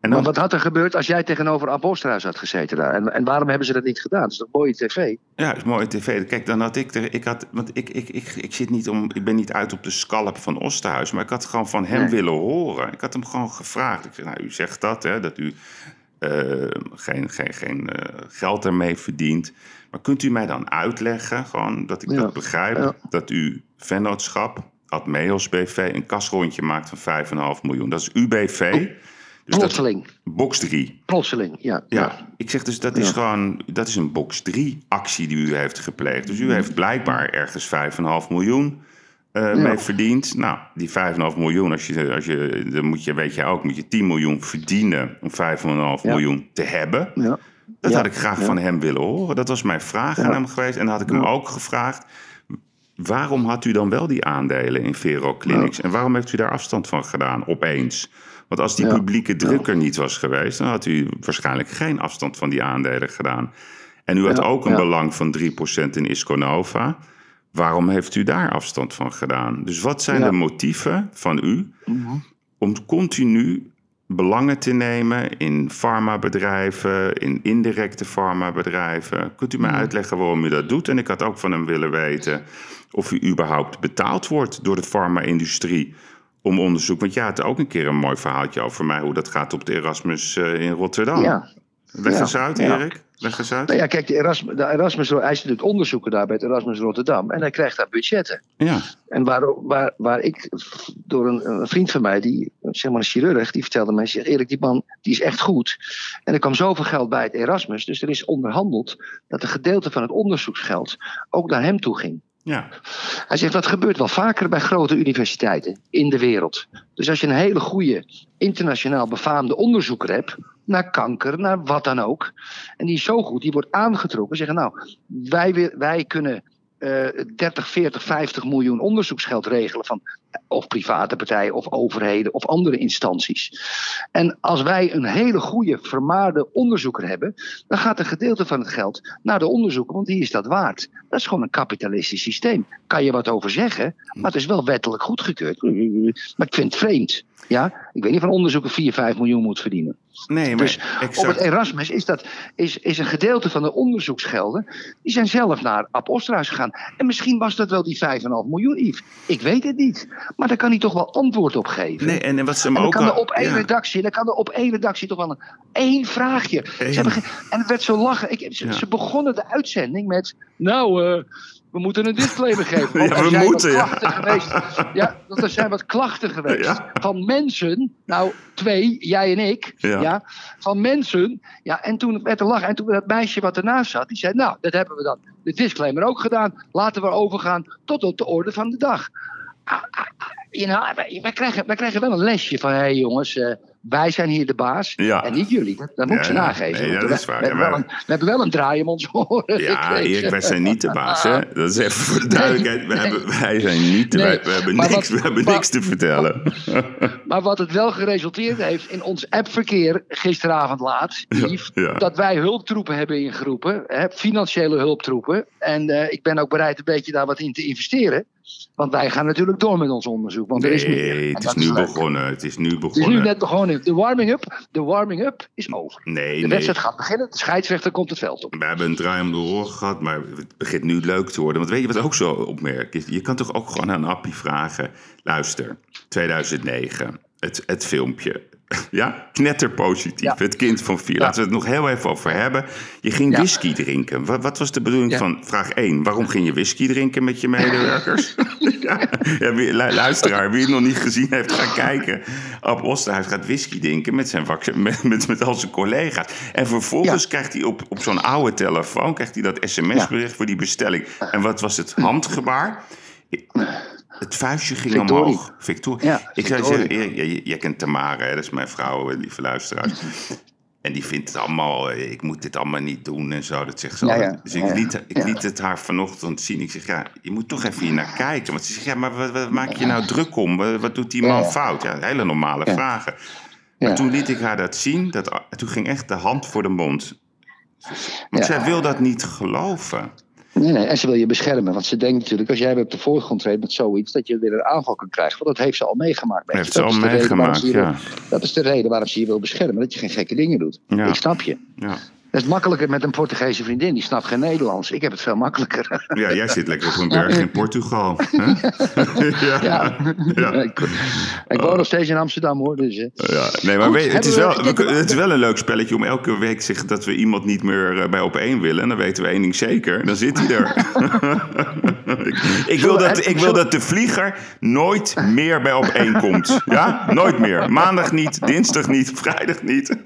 En maar wat had er gebeurd als jij tegenover Ab Osterhuis had gezeten daar? En, en waarom hebben ze dat niet gedaan? Dat is toch mooie tv? Ja, is mooi tv. Kijk, dan had ik er. Ik had, want ik, ik, ik, ik, zit niet om. Ik ben niet uit op de scalp van Osterhuis. Maar ik had gewoon van hem Nee. willen horen. Ik had hem gewoon gevraagd. Ik zei, nou, u zegt dat, hè, dat u eh, geen, geen, geen eh, geld ermee verdient. Maar kunt u mij dan uitleggen, gewoon dat ik Ja. dat begrijp, Ja. dat uw vennootschap, Admeos BV, een kasrondje maakt van 5,5 miljoen. Dat is uw BV. Dus dat, Plotseling. box 3. Plotseling, ja. Ja, ik zeg dus dat is Ja. gewoon, dat is een box 3 actie die u heeft gepleegd. Dus u heeft blijkbaar ergens 5,5 miljoen eh, mee verdiend. Nou, die 5,5 miljoen, als je, als je, dan moet je, weet je ook, moet je 10 miljoen verdienen om 5,5 Ja. miljoen te hebben. Ja. Dat Ja, had ik graag ja. van hem willen horen. Dat was mijn vraag aan hem geweest. En dan had ik hem ook gevraagd, waarom had u dan wel die aandelen in Vero Clinics? En waarom heeft u daar afstand van gedaan, opeens? Want als die publieke druk er niet was geweest, dan had u waarschijnlijk geen afstand van die aandelen gedaan. En u had ook een belang van 3% in Isconova. Waarom heeft u daar afstand van gedaan? Dus wat zijn de motieven van u om continu belangen te nemen in farmabedrijven, in indirecte farmabedrijven? Kunt u mij uitleggen waarom u dat doet? En ik had ook van hem willen weten of u überhaupt betaald wordt door de farma-industrie om onderzoek. Want ja, het ook een keer een mooi verhaaltje over mij, hoe dat gaat op de Erasmus eh, in Rotterdam. Ja. Leg Ja, eens uit. Erik. Leg eens uit. Nou ja, kijk, de Erasmus, de Erasmus, hij natuurlijk onderzoeker daar bij het Erasmus Rotterdam. En hij krijgt daar budgetten. Ja, En waar, waar, waar ik door een, een vriend van mij, die, zeg maar een chirurg, die vertelde mij: zegt, Erik, die man die is echt goed. En er kwam zoveel geld bij het Erasmus. Dus er is onderhandeld dat een gedeelte van het onderzoeksgeld ook naar hem toe ging. ja. Hij zegt dat gebeurt wel vaker bij grote universiteiten in de wereld. Dus als je een hele goede, internationaal befaamde onderzoeker hebt. Naar kanker, naar wat dan ook. en die is zo goed, die wordt aangetrokken. zeggen nou, wij, wi- wij kunnen. eh 30, 40, 50 miljoen onderzoeksgeld regelen van of private partijen of overheden of andere instanties. En als wij een hele goede, vermaarde onderzoeker hebben, dan gaat een gedeelte van het geld naar de onderzoeker, want die is dat waard. Dat is gewoon een kapitalistisch systeem. Kan je wat over zeggen, maar het is wel wettelijk goedgekeurd. Maar ik vind het vreemd. Ja? Ik weet niet of een onderzoeker 4, 5 miljoen moet verdienen. Nee, maar Dus op exact. het Erasmus is, dat, is, is een gedeelte van de onderzoeksgelden. die zijn zelf naar Ab Osterhuis gegaan. En misschien was dat wel die 5,5 miljoen, Yves. Ik weet het niet. Maar daar kan hij toch wel antwoord op geven. Nee, en wat ze En me dan ook kan er op één ja. redactie, dan kan er op één redactie toch wel een één vraagje. Ze hebben en het werd zo lachen. Ik, ze, Ja. ze begonnen de uitzending met. Nou, eh, we moeten een disclaimer geven. Ja, we zijn wat moeten, ja. klachten geweest. Ja, want er zijn wat klachten geweest Ja. van mensen. Nou, twee, jij en ik. Ja. Ja. van mensen. Ja, en toen werd er lachen. En toen dat meisje wat ernaast zat, die zei: Nou, dat hebben we dan. De disclaimer ook gedaan. Laten we overgaan tot op de orde van de dag. Ah, ah, ah, you know, wij, wij krijgen, wij krijgen wel een lesje van: hé hey jongens, eh, wij zijn hier de baas Ja. en niet jullie. Dat, dat moet ik ze nageven. Nee, dat we, is waar. We, hebben Ja, wel maar- een, we hebben wel een draai om ons oren. Ja, gekregen. Erik, wij zijn niet de baas, hè? Dat is even voor de duidelijkheid. Wij, hebben, wij zijn niet de Nee, wij, we hebben, niks, wat- we hebben maar- niks te vertellen. Maar wat het wel geresulteerd heeft in ons appverkeer gisteravond laat, Yves, ja. dat wij hulptroepen hebben ingeroepen, hè, financiële hulptroepen. En eh, ik ben ook bereid een beetje daar wat in te investeren. Want wij gaan natuurlijk door met ons onderzoek. Want er is meer. Nee, En het is nu leuk. begonnen. Het is nu Het is begonnen. Nu de warming-up de warming up is over. Nee, De nee. wedstrijd gaat beginnen. De scheidsrechter komt het veld op. We hebben een draai om de gehad, maar het begint nu leuk te worden. Want weet je wat ook zo opmerk is? Je kan toch ook gewoon aan Appie vragen... Luister, 2009, het, het filmpje. Ja, knetterpositief. Ja. Het kind van vier. Laten we het nog heel even over hebben. Je ging whisky drinken. Wat, wat was de bedoeling van vraag 1? Waarom ging je whisky drinken met je medewerkers? ja, ja, wie- lu- luisteraar, wie het nog niet gezien heeft, ga kijken. Ab Osterhuis gaat whisky drinken met, zijn vak- met, met, met al zijn collega's. En vervolgens krijgt hij op, op zo'n oude telefoon krijgt hij dat sms-bericht voor die bestelling. En wat was het handgebaar? Het vuistje ging Victorie. omhoog. Victor. Ja, ik zou Victorie. zeggen, jij, kent Tamara, hè, dat is mijn vrouw, lieve luisteraar. En die vindt het allemaal, eh, ik moet dit allemaal niet doen en zo. Dat zegt ze Ja, altijd. ja. Dus ik, liet, ik Ja. liet het haar vanochtend zien. Ik zeg, ja, je moet toch even hier naar kijken. Want ze zegt, ja, maar wat, wat maak je nou druk om? Wat, wat doet die man fout? Ja, hele normale vragen. Maar toen liet ik haar dat zien. Dat, toen ging echt de hand voor de mond. Want zij wil dat niet geloven. Nee, nee, en ze wil je beschermen. Want ze denkt natuurlijk, als jij weer op de voorgrond treedt met zoiets, dat je weer een aanval kan krijgen. Want dat heeft ze al meegemaakt. Heeft ze al meegemaakt, ja. wil- Dat is de reden waarom ze je wil beschermen. Dat je geen gekke dingen doet. Ja. Ik snap je. Ja. Dat is makkelijker met een Portugese vriendin. Die snapt geen Nederlands. Ik heb het veel makkelijker. ja, jij zit lekker op een berg in Portugal. hè? ja. Ja. Ja. ik, ik woon nog steeds in Amsterdam hoor. Dus. Ja, nee, maar Goed, weet, het, is wel, we- we het is wel een leuk spelletje om elke week zeggen dat we iemand niet meer eh, bij op één willen. En dan weten we één ding zeker. Dan zit hij er. ik, ik, wil dat, ik wil dat de vlieger nooit meer bij op één komt. Ja? Nooit meer. Maandag niet, dinsdag niet, vrijdag niet.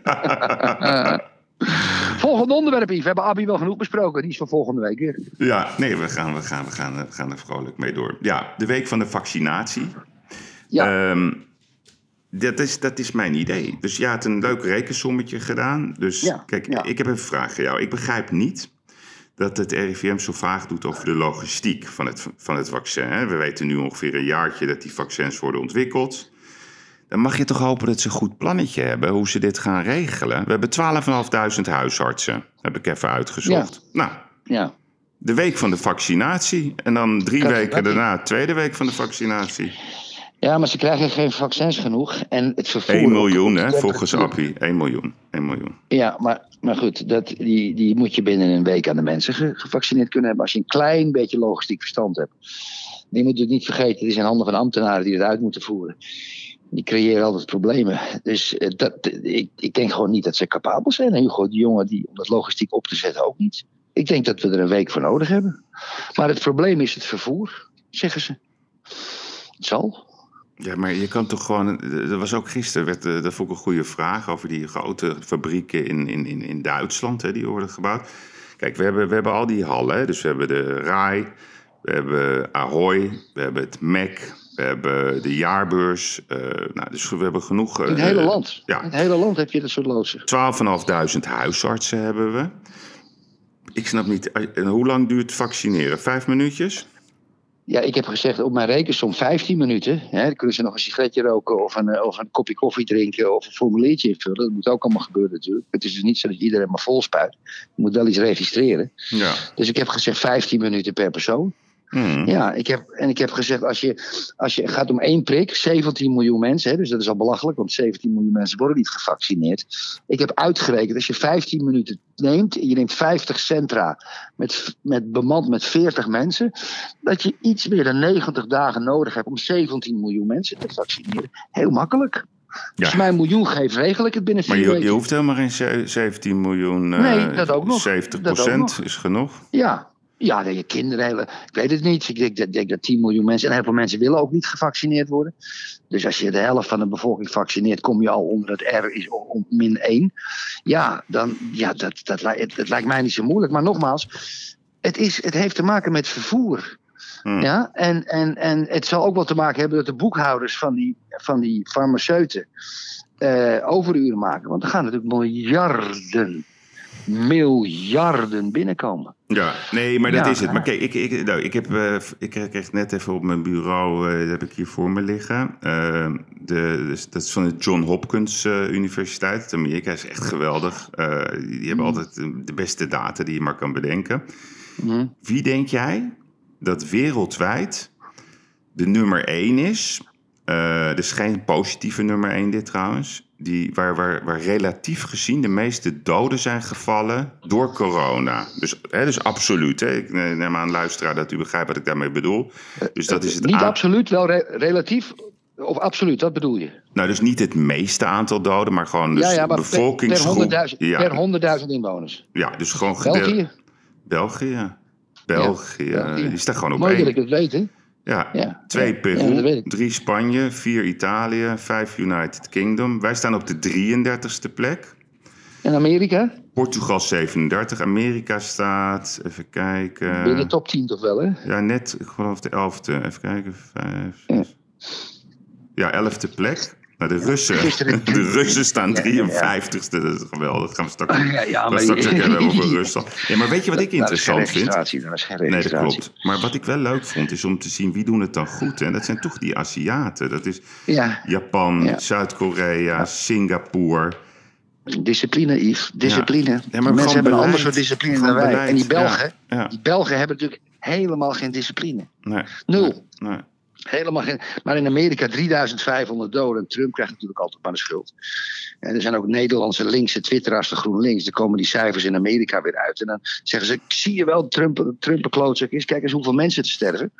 Volgende onderwerp, Yves. We hebben Abby wel genoeg besproken. Die is van volgende week weer. ja, nee, we gaan, we, gaan, we, gaan, we gaan er vrolijk mee door. Ja, de week van de vaccinatie. Ja, Ehm, dat, is, dat is mijn idee. Dus je had een leuk rekensommetje gedaan. Dus Ja, kijk, ja. ik heb een vraag voor jou. Ik begrijp niet dat het RIVM zo vaag doet over de logistiek van het, van het vaccin. We weten nu ongeveer een jaartje dat die vaccins worden ontwikkeld. Dan mag je toch hopen dat ze een goed plannetje hebben hoe ze dit gaan regelen. We hebben 12.500 huisartsen, heb ik even uitgezocht. Nou, ja. de week van de vaccinatie. En dan drie weken daarna, tweede week van de vaccinatie. ja, maar ze krijgen geen vaccins genoeg. En het vervoer... 1 miljoen, hè, volgens. Appie. 1 miljoen. 1 miljoen. Ja, maar, maar goed, dat, die, die moet je binnen een week aan de mensen ge- gevaccineerd kunnen hebben. Als je een klein beetje logistiek verstand hebt. Die moet je niet vergeten, het is in handen van ambtenaren die het uit moeten voeren. Die creëren altijd problemen. Dus eh, dat, ik, ik denk gewoon niet dat ze capabel zijn. En Hugo de jongen die, om dat logistiek op te zetten ook niet. Ik denk dat we er een week voor nodig hebben. Maar het probleem is het vervoer, zeggen ze. Het zal. Ja, maar je kan toch gewoon. Er was ook gisteren, werd, eh, dat vond een goede vraag over die grote fabrieken in, in, in, Duitsland, hè, die worden gebouwd. Kijk, we hebben, we hebben al die hallen. Dus we hebben de RAI, we hebben Ahoy, we hebben het MEC, we hebben de jaarbeurs. eh, nou, dus we hebben genoeg. In het eh, hele land. Ja, In het hele land heb je dat soort loodsen. 12.500 huisartsen hebben we. Ik snap niet, eh, en hoe lang duurt vaccineren? Vijf minuutjes? Ja, ik heb gezegd op mijn rekensom 15 minuten. Hè, dan kunnen ze nog een sigaretje roken of een, of een kopje koffie drinken of een formuliertje invullen. Dat moet ook allemaal gebeuren natuurlijk. Het is dus niet zo dat iedereen maar vol spuit. Je moet wel iets registreren. Ja. Dus ik heb gezegd 15 minuten per persoon. Hmm. Ja, ik heb, en ik heb gezegd als je, als je gaat om één prik, 17 miljoen mensen, hè, dus dat is al belachelijk, want 17 miljoen mensen worden niet gevaccineerd. Ik heb uitgerekend, als je 15 minuten neemt, en je neemt 50 centra met, met bemand met 40 mensen, dat je iets meer dan 90 dagen nodig hebt om 17 miljoen mensen te vaccineren. Heel makkelijk. Ja. Als je mij een miljoen geeft, regel ik het binnen Maar je, weken. je hoeft helemaal geen ze- 17 miljoen. eh, Nee, dat ook nog. 70 Dat ook nog. is genoeg. Ja, ja je kinderen, hele- ik weet het niet. Ik denk, dat- denk dat 10 miljoen mensen, en heel veel mensen willen ook niet gevaccineerd worden. Dus als je de helft van de bevolking vaccineert, kom je al onder het R is om min 1. Ja, dan, ja dat, dat, li- het, het lijkt mij niet zo moeilijk. Maar nogmaals, het, is, het heeft te maken met vervoer. Hmm. Ja, en, en, en het zal ook wel te maken hebben dat de boekhouders van die, van die farmaceuten eh, overuren maken. Want er gaan natuurlijk miljarden, miljarden binnenkomen. Ja, nee, maar dat Ja. is het. Maar kijk, ik, ik, nou, ik, heb, eh, ik kreeg net even op mijn bureau, eh, dat heb ik hier voor me liggen. Eh, de, dus dat is van de John Hopkins eh, Universiteit Amerika. is echt geweldig. Eh, die, die hebben altijd de- beste data die je maar kan bedenken. Mhm. Wie denk jij dat wereldwijd de nummer één is Eh er is geen positieve nummer 1 dit trouwens. Die, waar, waar, waar relatief gezien de meeste doden zijn gevallen door corona. Dus, hè, dus absoluut. Hè. Ik neem aan, luisteraar, dat u begrijpt wat ik daarmee bedoel. Dus dat is het Niet absoluut, wel re- relatief. Of absoluut, wat bedoel je? Nou, dus niet het meeste aantal doden, maar gewoon dus ja, ja, maar per- per bevolkingsgroep. 100.000 ja, per 100.000 inwoners. ja, dus gewoon België? België. België. België. Die staat gewoon op Mooi dat ik één. het weet, hè? Ja. Ja. Twee Peru, ja, drie Spanje, vier Italië, vijf United Kingdom. Wij staan op de 33ste plek. En Amerika? Portugal 37. Amerika staat, even kijken. Binnen de top 10 toch wel, hè? Ja, net, ik geloof de 11e. Even kijken. Vijf, zes. Ja, 11e plek. De Russen, de Russen staan Ja, 53ste. Dat is geweldig. Dat gaan we straks, Ja, ja, maar- straks ook hebben over Rusland. Ja, maar weet je wat ik interessant vind? registratie, dat is geen Nee, dat klopt. Maar wat ik wel leuk vond, is om te zien wie doen het dan goed. En dat zijn toch die Aziaten. Dat is Ja, Japan, Ja. Zuid-Korea, Singapore. discipline, Yves. Discipline. Ja, gewoon mensen hebben een ander soort discipline Gewoon dan wij. beleid, En die Belgen, ja, ja. die Belgen hebben natuurlijk helemaal geen discipline. Nee, Nul. nee. Helemaal geen. Maar in Amerika 3500 doden. En Trump krijgt natuurlijk altijd maar de schuld. En er zijn ook Nederlandse linkse twitteraars van GroenLinks. Dan komen die cijfers in Amerika weer uit. En dan zeggen ze: zie je wel, Trump, Trump een klootzak is. Kijk eens hoeveel mensen er sterven.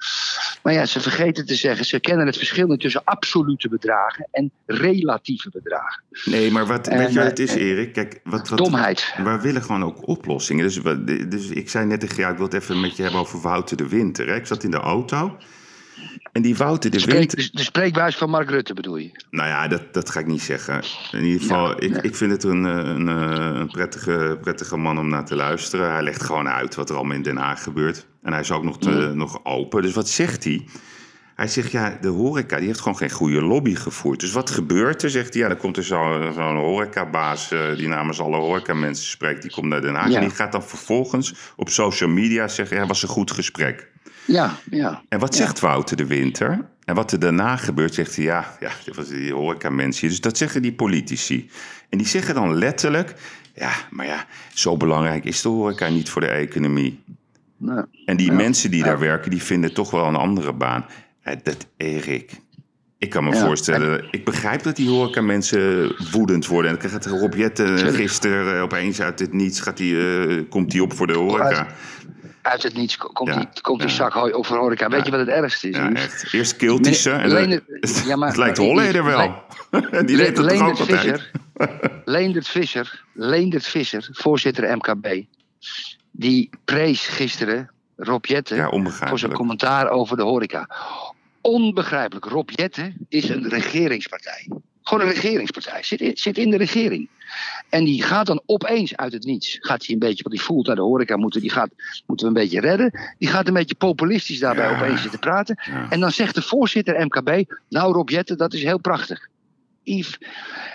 Maar ja, ze vergeten te zeggen: ze kennen het verschil niet tussen absolute bedragen en relatieve bedragen. Nee, maar wat, En, weet je wat eh, het is, Erik? Kijk, wat, wat, Domheid. We willen gewoon ook oplossingen. Dus, dus ik zei net tegen jou, ik wil het even met je hebben over Wouter de Winter. Hè? Ik zat in de auto. En die Wouter de Spreek, Winter... de, de spreekbuis van Mark Rutte bedoel je? Nou ja, dat, dat ga ik niet zeggen. In ieder geval, Ja, ik, nee. ik vind het een, eh, een, eh, een prettige, prettige man om naar te luisteren. Hij legt gewoon uit wat er allemaal in Den Haag gebeurt. En hij is ook nog, te- Mm. nog open. Dus wat zegt hij? Hij zegt, ja, de horeca die heeft gewoon geen goede lobby gevoerd. Dus wat gebeurt er? Zegt hij, ja, dan komt er zo- zo'n horecabaas... eh, die namens alle horecamensen spreekt, die komt naar Den Haag. Ja. En die gaat dan vervolgens op social media zeggen... ja, was een goed gesprek. Ja, ja. En wat zegt Wouter de Winter? En wat er daarna gebeurt, zegt hij, ja, ja dit was die horeca-mensen. Dus dat zeggen die politici. En die zeggen dan letterlijk, ja, maar ja, zo belangrijk is de horeca niet voor de economie. En die Ja. mensen die Ja. daar werken, die vinden toch wel een andere baan. Ja, dat, Erik, ik kan me Ja. voorstellen, ik begrijp dat die horeca-mensen woedend worden. En dan gaat Rob Jetten Tuurlijk. gisteren eh, opeens uit het niets, gaat die, eh, komt die op voor de horeca. Uit het niets ko- komt, Ja, die, komt die zak hooi op voor horeca. Weet Ja. je wat het ergste is? Ja, echt. Eerst Kiltische en dan- Leendert- het, ja, maar- het lijkt Holleder wel. Die deed ook Leendert altijd? Visser, Leendert Visser, Leendert Visser, voorzitter MKB, die prees gisteren Rob Jetten Ja, voor zijn commentaar over de horeca. Onbegrijpelijk. Rob Jetten is een regeringspartij. Gewoon een regeringspartij. Zit in, zit in de regering. En die gaat dan opeens uit het niets. Gaat hij een beetje, want die voelt naar de horeca moeten, die gaat, moeten we een beetje redden. Die gaat een beetje populistisch daarbij Ja. opeens zitten praten. Ja. En dan zegt de voorzitter MKB, nou Rob Jetten, dat is heel prachtig. Yves,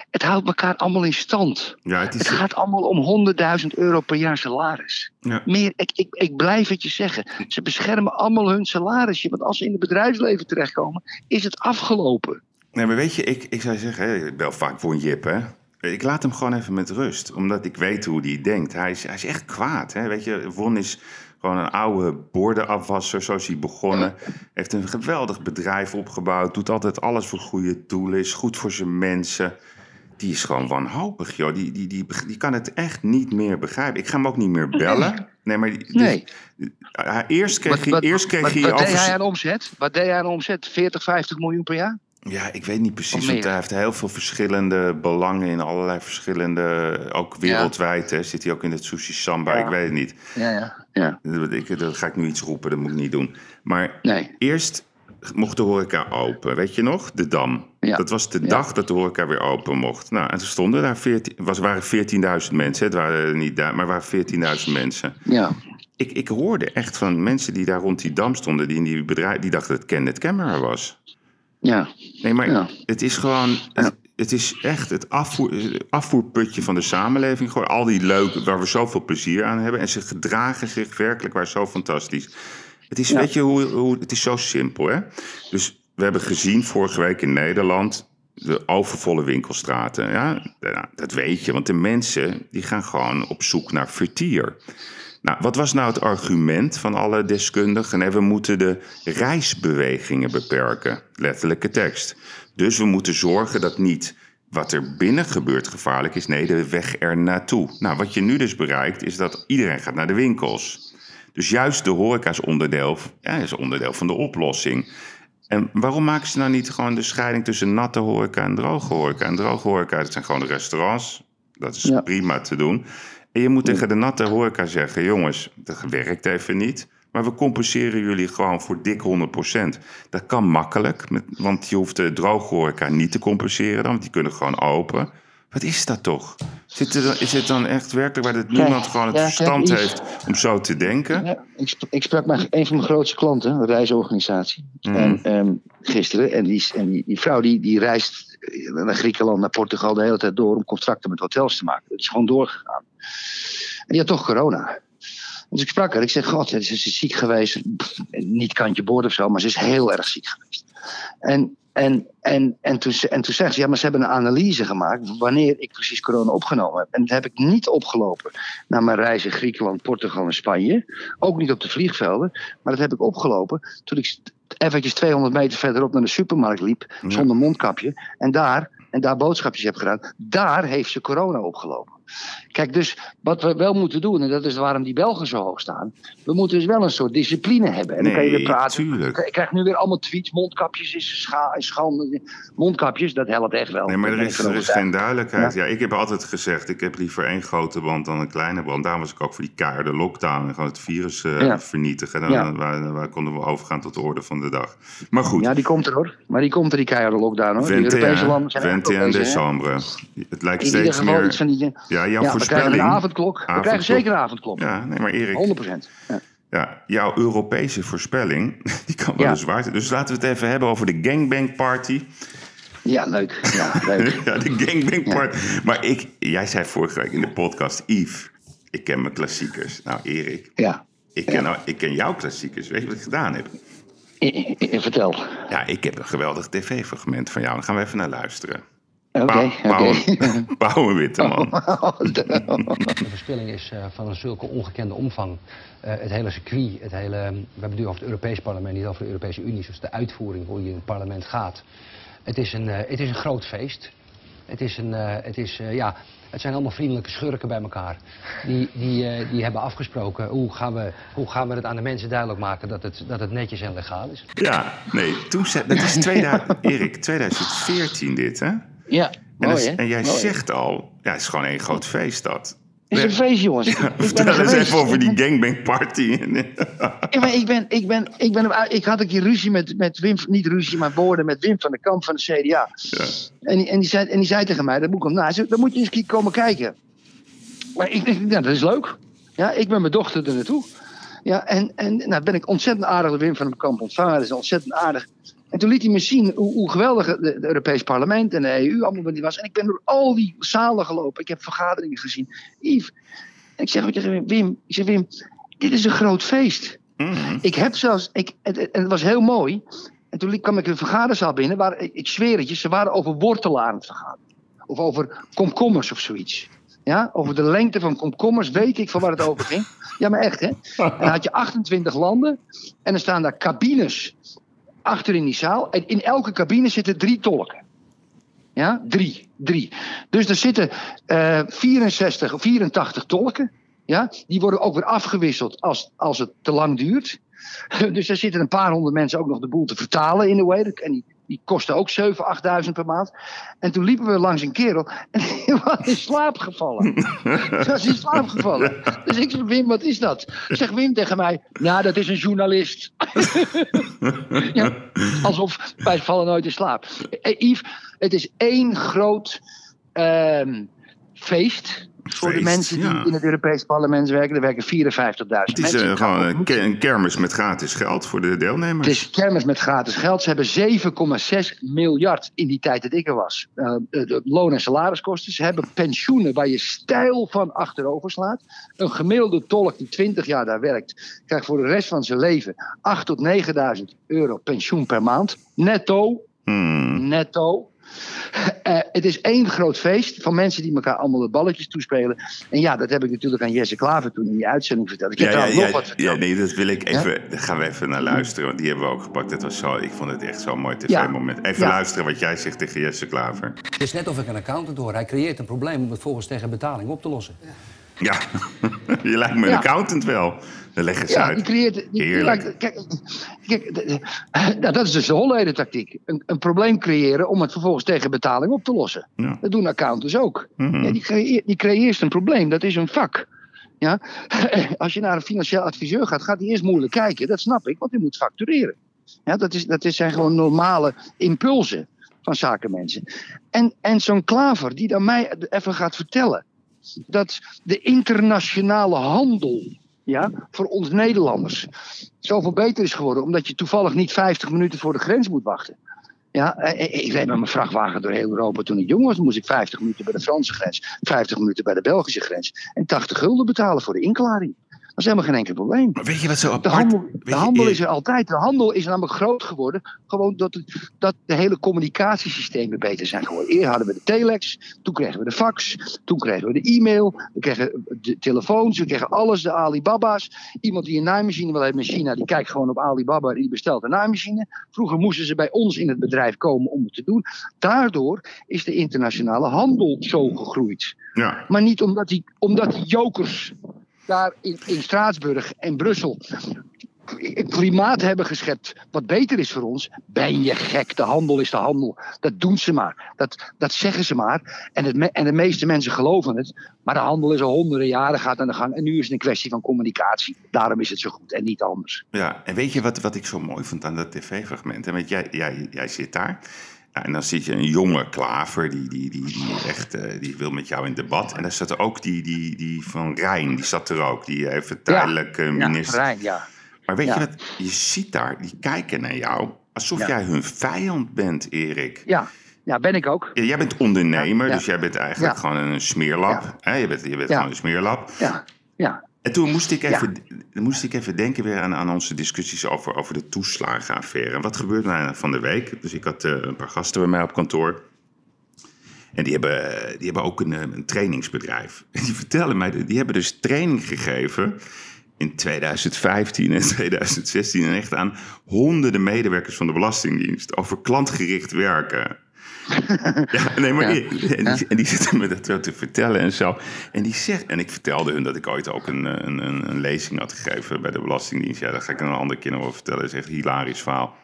het houdt elkaar allemaal in stand. Ja, het Het is, gaat allemaal om 100.000 euro per jaar salaris. ja. Meer, ik, ik, ik blijf het je zeggen. Ze beschermen allemaal hun salarisje. Want als ze in het bedrijfsleven terechtkomen, is het afgelopen. Nee, maar weet je, ik, ik zou zeggen, bel vaak voor een Jip, hè. Ik laat hem gewoon even met rust, omdat ik weet hoe hij denkt. Hij is, hij is echt kwaad, hè. Weet je, Won is gewoon een oude bordenafwasser, zo is hij begonnen. Heeft een geweldig bedrijf opgebouwd, doet altijd alles voor goede doelen, is goed voor zijn mensen. Die is gewoon wanhopig, joh. Die, die, die, die kan het echt niet meer begrijpen. Ik ga hem ook niet meer bellen. Nee, maar die- Nee. eerst kreeg Wat, hij, wat, eerst kreeg wat, hij wat deed hij aan omzet? Wat deed hij aan omzet? 40, 50 miljoen per jaar? Ja, ik weet niet precies, want hij heeft heel veel verschillende belangen in allerlei verschillende, ook wereldwijd. Hè, zit hij ook in het sushi samba, Ja. ik weet het niet. Ja, ja. ja. Dat, dat ga ik nu iets roepen, dat moet ik niet doen. Maar Nee. eerst mocht de horeca open, weet je nog? De Dam. Ja. Dat was de dag dat de horeca weer open mocht. Nou, en toen stonden daar 14, was, waren 14.000 mensen. Het waren niet daar, maar waren 14.000 mensen. Ja. Ik, ik hoorde echt van mensen die daar rond die Dam stonden, die in die bedrijf, die dachten dat Kenneth Camera was. Ja. Nee, maar Ja. het is gewoon. Het, het is echt het afvoer, afvoerputje van de samenleving. Gewoon al die leuke, waar we zoveel plezier aan hebben. En ze gedragen zich werkelijk waar zo fantastisch. Het is, Ja. weet je, hoe, hoe, het is zo simpel, hè? Dus we hebben gezien vorige week in Nederland de overvolle winkelstraten. Ja, Ja, dat weet je, want de mensen die gaan gewoon op zoek naar vertier. Nou, wat was nou het argument van alle deskundigen? Nee, we moeten de reisbewegingen beperken. Letterlijke tekst. Dus we moeten zorgen dat niet wat er binnen gebeurt gevaarlijk is. Nee, de weg er naartoe. Nou, wat je nu dus bereikt is dat iedereen gaat naar de winkels. Dus juist de horeca is onderdeel, ja, is onderdeel van de oplossing. En waarom maken ze nou niet gewoon de scheiding tussen natte horeca en droge horeca? En droge horeca, dat zijn gewoon de restaurants. Dat is Ja. prima te doen. En je moet tegen de natte horeca zeggen: jongens, dat werkt even niet. Maar we compenseren jullie gewoon voor dik 100%. Dat kan makkelijk, want je hoeft de droge horeca niet te compenseren dan, want die kunnen gewoon open. Wat is dat toch? Zit er dan, is het dan echt werkelijk waar dat niemand gewoon het ja, verstand heeft om zo te denken? Ja, ik, ik sprak met een van mijn grootste klanten, een reisorganisatie, Mhm. en, ehm, gisteren. En, die, en die, die vrouw die, die reist naar Griekenland, naar Portugal de hele tijd door om contracten met hotels te maken. Dat is gewoon doorgegaan. En die had toch corona. Dus ik sprak haar. Ik zeg, god, ze is ziek geweest. Pff, Niet kantje boord of zo, maar ze is heel erg ziek geweest. En, en, en, en, toen, en toen zegt ze, ja, maar ze hebben een analyse gemaakt wanneer ik precies corona opgenomen heb. En dat heb ik niet opgelopen naar mijn reis in Griekenland, Portugal en Spanje. Ook niet op de vliegvelden. Maar dat heb ik opgelopen toen ik eventjes 200 meter verderop naar de supermarkt liep. Ja. Zonder mondkapje. En daar, en daar boodschapjes heb gedaan. Daar heeft ze corona opgelopen. Kijk, dus wat we wel moeten doen, en dat is waarom die Belgen zo hoog staan. We moeten dus wel een soort discipline hebben. En dan kan je weer praten. tuurlijk. Ik krijg nu weer allemaal tweets. Mondkapjes is scha is schande. Mondkapjes, dat helpt echt wel. Nee, maar er is, er is geen duidelijkheid. Ja. ik heb altijd gezegd, ik heb liever één grote brand dan een kleine brand. Daarom was ik ook voor die keiharde lockdown en gewoon het virus eh, Ja. vernietigen. Dan, Ja. waar, waar konden we overgaan tot de orde van de dag. Maar goed, Ja, die komt er hoor. Maar die komt er, die keiharde lockdown hoor. Die 21, Europese landen zijn echt 21 Europees, hè? december. Het lijkt In ieder steeds geval meer... iets van die... Ja, jouw Ja, we krijgen voorspelling... een avondklok. We krijgen zeker een avondklok. Ja, nee, maar Erik, 100 procent. Ja. ja, jouw Europese voorspelling, die kan wel Ja. eens. Dus laten we het even hebben over de gangbang party. ja, leuk. Ja, leuk. ja, de gangbang party. Maar ik, jij zei vorige week in de podcast, Yves, ik ken mijn klassiekers. Nou, Erik, Ja. ik ken, nou, ik ken jouw klassiekers. Weet je wat ik gedaan heb? I- I- I- vertel. Ja, ik heb een geweldig tv-fragment van jou. Dan gaan we even naar luisteren. Oké, oké. Pauw- Pauw Witteman. De verspilling is eh, van een zulke ongekende omvang. Eh, het hele circuit, het hele, we hebben het nu over het Europees parlement, niet over de Europese Unie. Dus de uitvoering, hoe je in het parlement gaat. Het is een, eh, het is een groot feest. Het, is een, eh, het, is, eh, ja, het zijn allemaal vriendelijke schurken bij elkaar. Die, die, eh, die hebben afgesproken hoe gaan, we, hoe gaan we het aan de mensen duidelijk maken dat het, dat het netjes en legaal is. Ja, nee, toen zei, dat is 2000, Erik, 2014 dit, hè? Ja, En, mooi dat- hè? en jij Mooi. zegt al, ja, het is gewoon één groot feest dat. Het is een feest, jongens. Ik ben er Vertel eens geweest. even over die gangbang party. Ja, maar ik, ben, ik, ben, ik, ben, ik had een keer ruzie met, met Wim, niet ruzie, maar woorden met Wim van de Kamp van de CDA. Ja. En, die, en, die zei, en die zei tegen mij, dat moet ik zei, Dan moet je eens een komen kijken. Maar ik denk, nou, dat is leuk. Ja, ik ben mijn dochter er naartoe. Ja, en, en nou ben ik ontzettend aardig de Wim van de Kamp ontvangen. Dat is ontzettend aardig. En toen liet hij me zien hoe, hoe geweldig het Europees Parlement en de EU allemaal die was. En ik ben door al die zalen gelopen. Ik heb vergaderingen gezien. Yves. En ik zeg tegen Wim, Wim, ik zeg Wim, dit is een groot feest. Mhm. Ik heb zelfs, ik, het, het- het was heel mooi. En toen liep- kwam ik een vergaderzaal binnen. Waar, ik, zweer het je, ze waren over wortelen aan het vergaderen. Of over komkommers of zoiets. Ja, over de lengte van komkommers weet ik van waar het over ging. Ja, maar echt hè. En dan had je 28 landen. En dan staan daar cabines achter in die zaal. En in elke cabine zitten drie tolken. Ja, drie. drie. Dus er zitten eh 64 of 84 tolken. Ja, die worden ook weer afgewisseld als, als het te lang duurt. Dus er zitten een paar honderd mensen ook nog de boel te vertalen in de way. En die, die kosten ook 7.000, 8.000 per maand. En toen liepen we langs een kerel en die was in slaap gevallen. Die was in slaap gevallen. Dus ik zeg, Wim, wat is dat? Zegt Wim tegen mij, nou, dat is een journalist. ja, alsof wij vallen nooit in slaap. Eh, Yves, het is één groot ehm, feest voor de mensen die ja. in het Europees parlement werken. Er werken 54.000 Het is mensen. eh, gewoon een, kermis met gratis geld voor de deelnemers. het is kermis met gratis geld. Ze hebben 7,6 miljard in die tijd dat ik er was. Eh, de, loon- en salariskosten. Ze hebben pensioenen waar je stijl van achterover slaat. Een gemiddelde tolk die 20 jaar daar werkt, krijgt voor de rest van zijn leven 8 tot 9.000 euro pensioen per maand. Netto. Hmm. Netto. Eh, het is één groot feest van mensen die elkaar allemaal de balletjes toespelen. En ja, dat heb ik natuurlijk aan Jesse Klaver toen in die uitzending verteld. Ik heb Ja, ja, trouwens nog ja, wat ja, nee, dat wil ik even. Daar gaan we even naar luisteren. Want die hebben we ook gepakt. Dat was zo, ik vond het echt zo'n mooi tv-moment. Even Ja. luisteren wat jij zegt tegen Jesse Klaver. Het is net of ik een accountant hoor. Hij creëert een probleem om het volgens tegen betaling op te lossen. Ja, je lijkt me een Ja. accountant wel. Dan leg eens Ja, uit. die creëert. Die, Heerlijk. kijk, kijk, nou, dat is dus de Holleden tactiek. Een, een probleem creëren om het vervolgens tegen betaling op te lossen. Ja. Dat doen accountants ook. Mhm. Ja, die, creëert, die creëert een probleem, dat is een vak. Ja? Als je naar een financieel adviseur gaat, gaat hij eerst moeilijk kijken. Dat snap ik, want hij moet factureren. Ja, dat, is, dat is zijn gewoon normale impulsen van zakenmensen. En, en zo'n klaver die dan mij even gaat vertellen dat de internationale handel ja, voor ons Nederlanders zoveel beter is geworden, omdat je toevallig niet 50 minuten voor de grens moet wachten. Ja, eh, eh, ik reed met mijn vrachtwagen door heel Europa toen ik jong was. Moest ik 50 minuten bij de Franse grens, 50 minuten bij de Belgische grens en 80 gulden betalen voor de inklaring. Dat is helemaal geen enkel probleem. Maar weet je wat zo De apart... handel, weet de je, handel is er altijd. De handel is namelijk groot geworden. Gewoon dat, het- dat de hele communicatiesystemen beter zijn geworden. Eerder hadden we de telex, toen kregen we de fax, toen kregen we de e-mail, we kregen de telefoons, we kregen alles, de Alibaba's. Iemand die een naaimachine wil hebben in China, die kijkt gewoon op Alibaba en die bestelt een naaimachine. Vroeger moesten ze bij ons in het bedrijf komen om het te doen. Daardoor is de internationale handel zo gegroeid. Ja, Maar niet omdat die, omdat die jokers daar in, in Straatsburg en Brussel klimaat hebben geschept wat beter is voor ons. Ben je gek? De handel is de handel. Dat doen ze maar. Dat, dat zeggen ze maar. En, het, en de meeste mensen geloven het. Maar de handel is al honderden jaren gaat aan de gang. En nu is het een kwestie van communicatie. Daarom is het zo goed en niet anders. ja. En weet je wat, wat ik zo mooi vond aan dat tv-fragment? Jij, jij, jij zit daar. Ja, en dan zit je een jonge klaver, die, die, die, die, echt, eh, die wil met jou in debat. En daar zat er ook die, die, die van Rijn, die zat er ook. Die even tijdelijk eh, Ja, minister. Rijn, ja. Maar weet Ja. je wat, je ziet daar, die kijken naar jou alsof Ja. jij hun vijand bent, Erik. Ja, ja ben ik ook. Ja, jij bent ondernemer, Ja, ja. dus jij bent eigenlijk Ja. gewoon een smeerlap. Ja. Hè, je bent, je bent Ja. gewoon een smeerlap. Ja, ja. En toen moest ik even, moest ik even denken weer aan, aan onze discussies over, over de toeslagenaffaire. En wat gebeurt nou van de week? Dus ik had eh, een paar gasten bij mij op kantoor. En die hebben, die hebben ook een, eh, een trainingsbedrijf. En die vertellen mij, die hebben dus training gegeven in 2015 en 2016. En echt aan honderden medewerkers van de Belastingdienst over klantgericht werken. Ja, nee, maar Ja. en, die, en die zitten me dat zo te vertellen en zo. En die zegt, en ik vertelde hun dat ik ooit ook een, een, een, een lezing had gegeven bij de Belastingdienst. Ja, dat ga ik een andere keer nog wel vertellen. Dat is echt een hilarisch verhaal.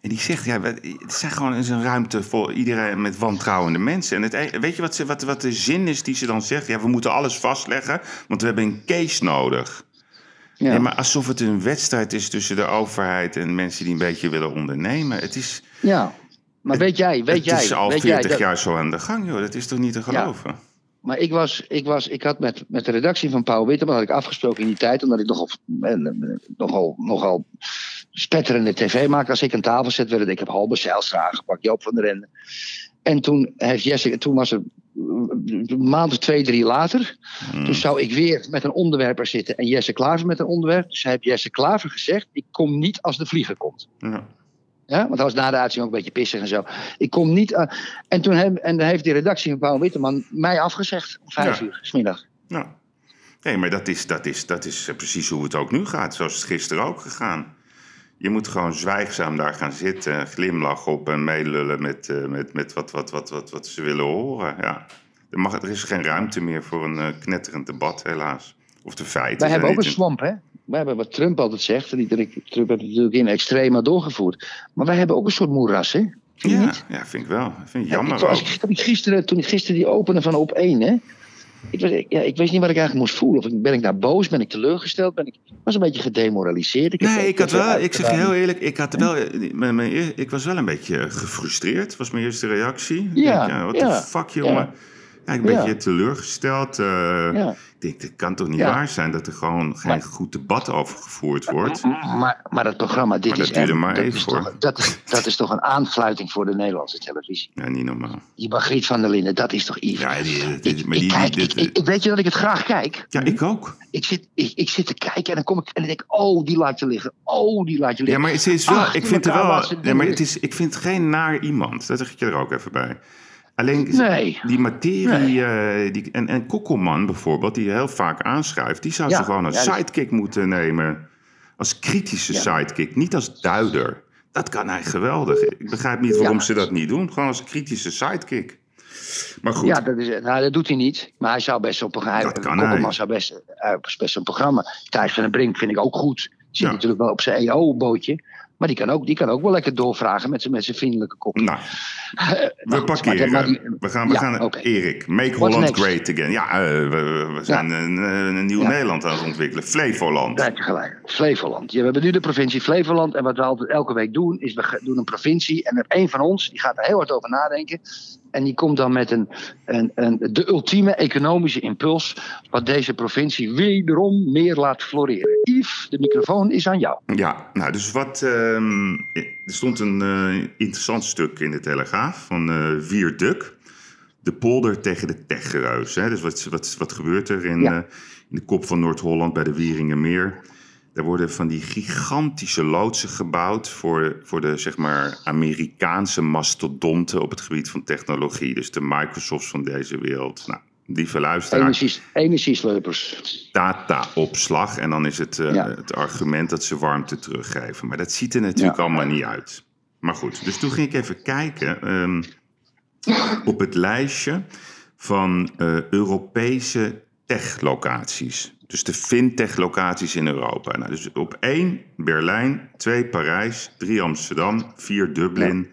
En die zegt, ja, het zijn gewoon eens een ruimte voor iedereen met wantrouwende mensen. En het, e- weet je wat, ze, wat, wat de zin is die ze dan zegt? Ja, we moeten alles vastleggen, want we hebben een case nodig. ja. Nee, maar alsof het een wedstrijd is tussen de overheid en mensen die een beetje willen ondernemen. Het is, ja. Maar weet jij, weet het jij, is al weet 40 jij, dat- jaar zo aan de gang, joh. Dat is toch niet te geloven? Maar ik was, ik was, ik had met, met de redactie van Pauw Witteman had ik afgesproken in die tijd, omdat ik nogal, eh, nogal, nogal spetterende tv maakte. Als ik aan tafel zet, werd het, ik heb Halbe Zijlstra aangepakt, Joop van der Ende. En toen heeft Jesse, toen was eh, een maand of twee, drie later. Hmm. Toen zou ik weer met een onderwerper zitten en Jesse Klaver met een onderwerp. Dus hij heeft Jesse Klaver gezegd: Ik kom niet als de vlieger komt. Ja. Ja, want hij was na de uitzending ook een beetje pissig en zo. Ik kom niet. aan- en toen heb, en dan heeft die redactie van Paul Witteman mij afgezegd om vijf Ja. uur, smiddag. Nou, nee, maar dat is, dat, is, dat is eh, precies hoe het ook nu gaat. Zoals het gisteren ook gegaan. Je moet gewoon zwijgzaam daar gaan zitten, glimlach op en meelullen met, eh, met, met wat, wat, wat, wat, wat ze willen horen. Ja. Er, mag, er is geen ruimte meer voor een eh, knetterend debat, helaas. Of de feiten. Wij hebben ook een swamp, hè? Wij hebben wat Trump altijd zegt. En Trump heeft het natuurlijk in extrema doorgevoerd. Maar wij hebben ook een soort moeras, hè? Vind Ja, niet? ja, vind ik wel. Vind ik Ja, jammer ik, was, ik, gisteren, toen ik gisteren die opende van op 1, hè? Ik, was, ja, ik wist niet wat ik eigenlijk moest voelen. Of ben ik nou boos? Ben ik teleurgesteld? Ben ik, was een beetje gedemoraliseerd. Ik Nee, ik had wel, ik zeg heel eerlijk, ik, had wel, mijn, mijn, ik was wel een beetje gefrustreerd. was mijn eerste reactie. Ja, denk, wat ja, de fuck, jongen. Ja, ik ben een beetje teleurgesteld. eh, Ja. Ik denk, het kan toch niet Ja. waar zijn dat er gewoon geen Maar- goed debat over gevoerd wordt? Maar, maar dat programma, dit Maar dat is, duurde echt- maar dat, even, is hoor. toch, dat, is, dat is toch een aanfluiting voor de Nederlandse televisie. Ja, niet normaal. Die Margriet van der Linden, dat is toch iets. Ja, die, die- ik, maar die, kijk, die- ik, dit- ik- weet je dat ik het graag kijk? ja, ik ook. Ik zit, ik, ik zit te kijken en dan kom ik en dan denk ik, oh, die laat je liggen. Oh, die laat je Ja, liggen. maar het is wel, Ach, ik vind er wel, nee, maar het is, ik vind geen naar iemand. Dat zeg ik je er ook even bij. Alleen Nee. die materie, eh, die, en, en Kokkelman bijvoorbeeld, die heel vaak aanschrijft, die zou Ja, ze gewoon als ja, sidekick moeten nemen. Als kritische Ja. sidekick, niet als duider. Dat kan hij geweldig. Ik begrijp niet waarom Ja. ze dat niet doen. Gewoon als kritische sidekick. Maar goed, Ja, dat, is, nou, dat doet hij niet. Maar hij zou best op een geheim. Dat kan Kokkelman hij. zou best, uh, best een programma. Thijs van den Brink vind ik ook goed. Zit Ja. natuurlijk wel op zijn EO-bootje. Maar die kan, ook, die kan ook wel lekker doorvragen met zijn, met zijn vriendelijke kop. nou, we goed, parkeren. maar die- we gaan, we Ja, gaan. Erik, make What's Holland next? great again. Ja, eh, we, zijn een, een nieuw Ja. Nederland aan het ontwikkelen. Flevoland. Daar heb je gelijk. Flevoland. We hebben nu de provincie Flevoland. En wat we altijd elke week doen, is we doen een provincie. En er één van ons, die gaat er heel hard over nadenken. En die komt dan met een, een, een, de ultieme economische impuls. Wat deze provincie wederom meer laat floreren. Yves, de microfoon is aan jou. Ja, nou, dus wat. ehm, er stond een eh, interessant stuk in de Telegraaf van eh Vier Duk. De polder tegen de techgeruis. Hè? Dus wat, wat, wat gebeurt er in, Ja. eh, in de kop van Noord-Holland bij de Wieringenmeer? Daar worden van die gigantische loodsen gebouwd voor, voor de zeg maar, Amerikaanse mastodonten op het gebied van technologie. Dus de Microsofts van deze wereld. Nou, lieve luisteraar Energies, energiesleupers. dataopslag. En dan is het eh, Ja. het argument dat ze warmte teruggeven. Maar dat ziet er natuurlijk Ja. allemaal niet uit. Maar goed, dus toen ging ik even kijken ehm, op het lijstje van eh, Europese tech-locaties. Dus de fintech-locaties in Europa. Nou, dus op één Berlijn, twee Parijs, drie Amsterdam, vier Dublin,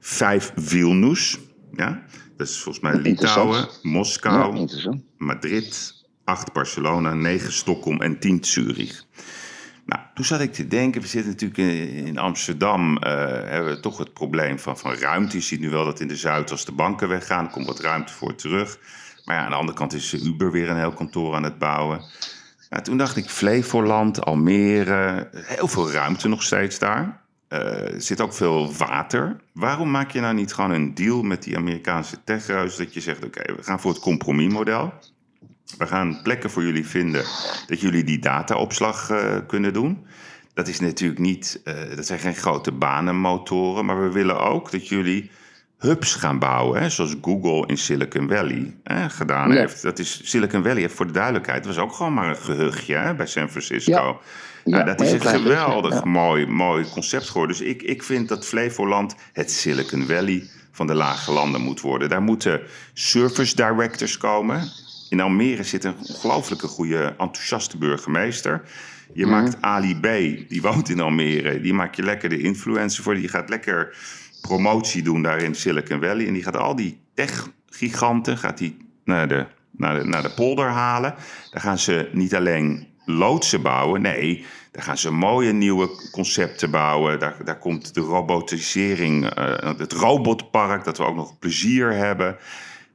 vijf Vilnius. Ja, dat is volgens mij. Litouwen, Moskou, Ja. Madrid, 8 Barcelona, 9 Stockholm en 10 Zurich. Nou, toen zat ik te denken, we zitten natuurlijk in, in Amsterdam, eh, hebben we toch het probleem van, van ruimte. Je ziet nu wel dat in de Zuid, als de banken weggaan, er komt wat ruimte voor terug. Maar ja, aan de andere kant is Uber weer een heel kantoor aan het bouwen. Toen dacht ik, Flevoland, Almere, heel veel ruimte nog steeds daar. Eh, er zit ook veel water. Waarom maak je nou niet gewoon een deal met die Amerikaanse techhuis... dat je zegt, oké, we gaan voor het compromismodel. We gaan plekken voor jullie vinden dat jullie die dataopslag eh, kunnen doen. Dat is natuurlijk niet, eh, dat zijn geen grote banenmotoren, maar we willen ook dat jullie hubs gaan bouwen, hè, zoals Google in Silicon Valley hè, gedaan heeft. Dat is Silicon Valley, voor de duidelijkheid, was ook gewoon maar een gehuchtje hè, bij San Francisco. Ja. Ja. Ja, dat is een geweldig ja. mooi, mooi concept geworden. Dus ik, ik vind dat Flevoland het Silicon Valley van de lage landen moet worden. Daar moeten service directors komen. In Almere zit een ongelooflijke goede, enthousiaste burgemeester. Je Mhm. maakt Ali B, die woont in Almere. Die maakt je lekker de influencer voor. Die gaat lekker promotie doen daar in Silicon Valley. En die gaat al die tech-giganten gaat naar, de, naar, de, naar de polder halen. Daar gaan ze niet alleen loodsen bouwen. Nee, daar gaan ze mooie nieuwe concepten bouwen. Daar, daar komt de robotisering, eh, het robotpark, dat we ook nog plezier hebben.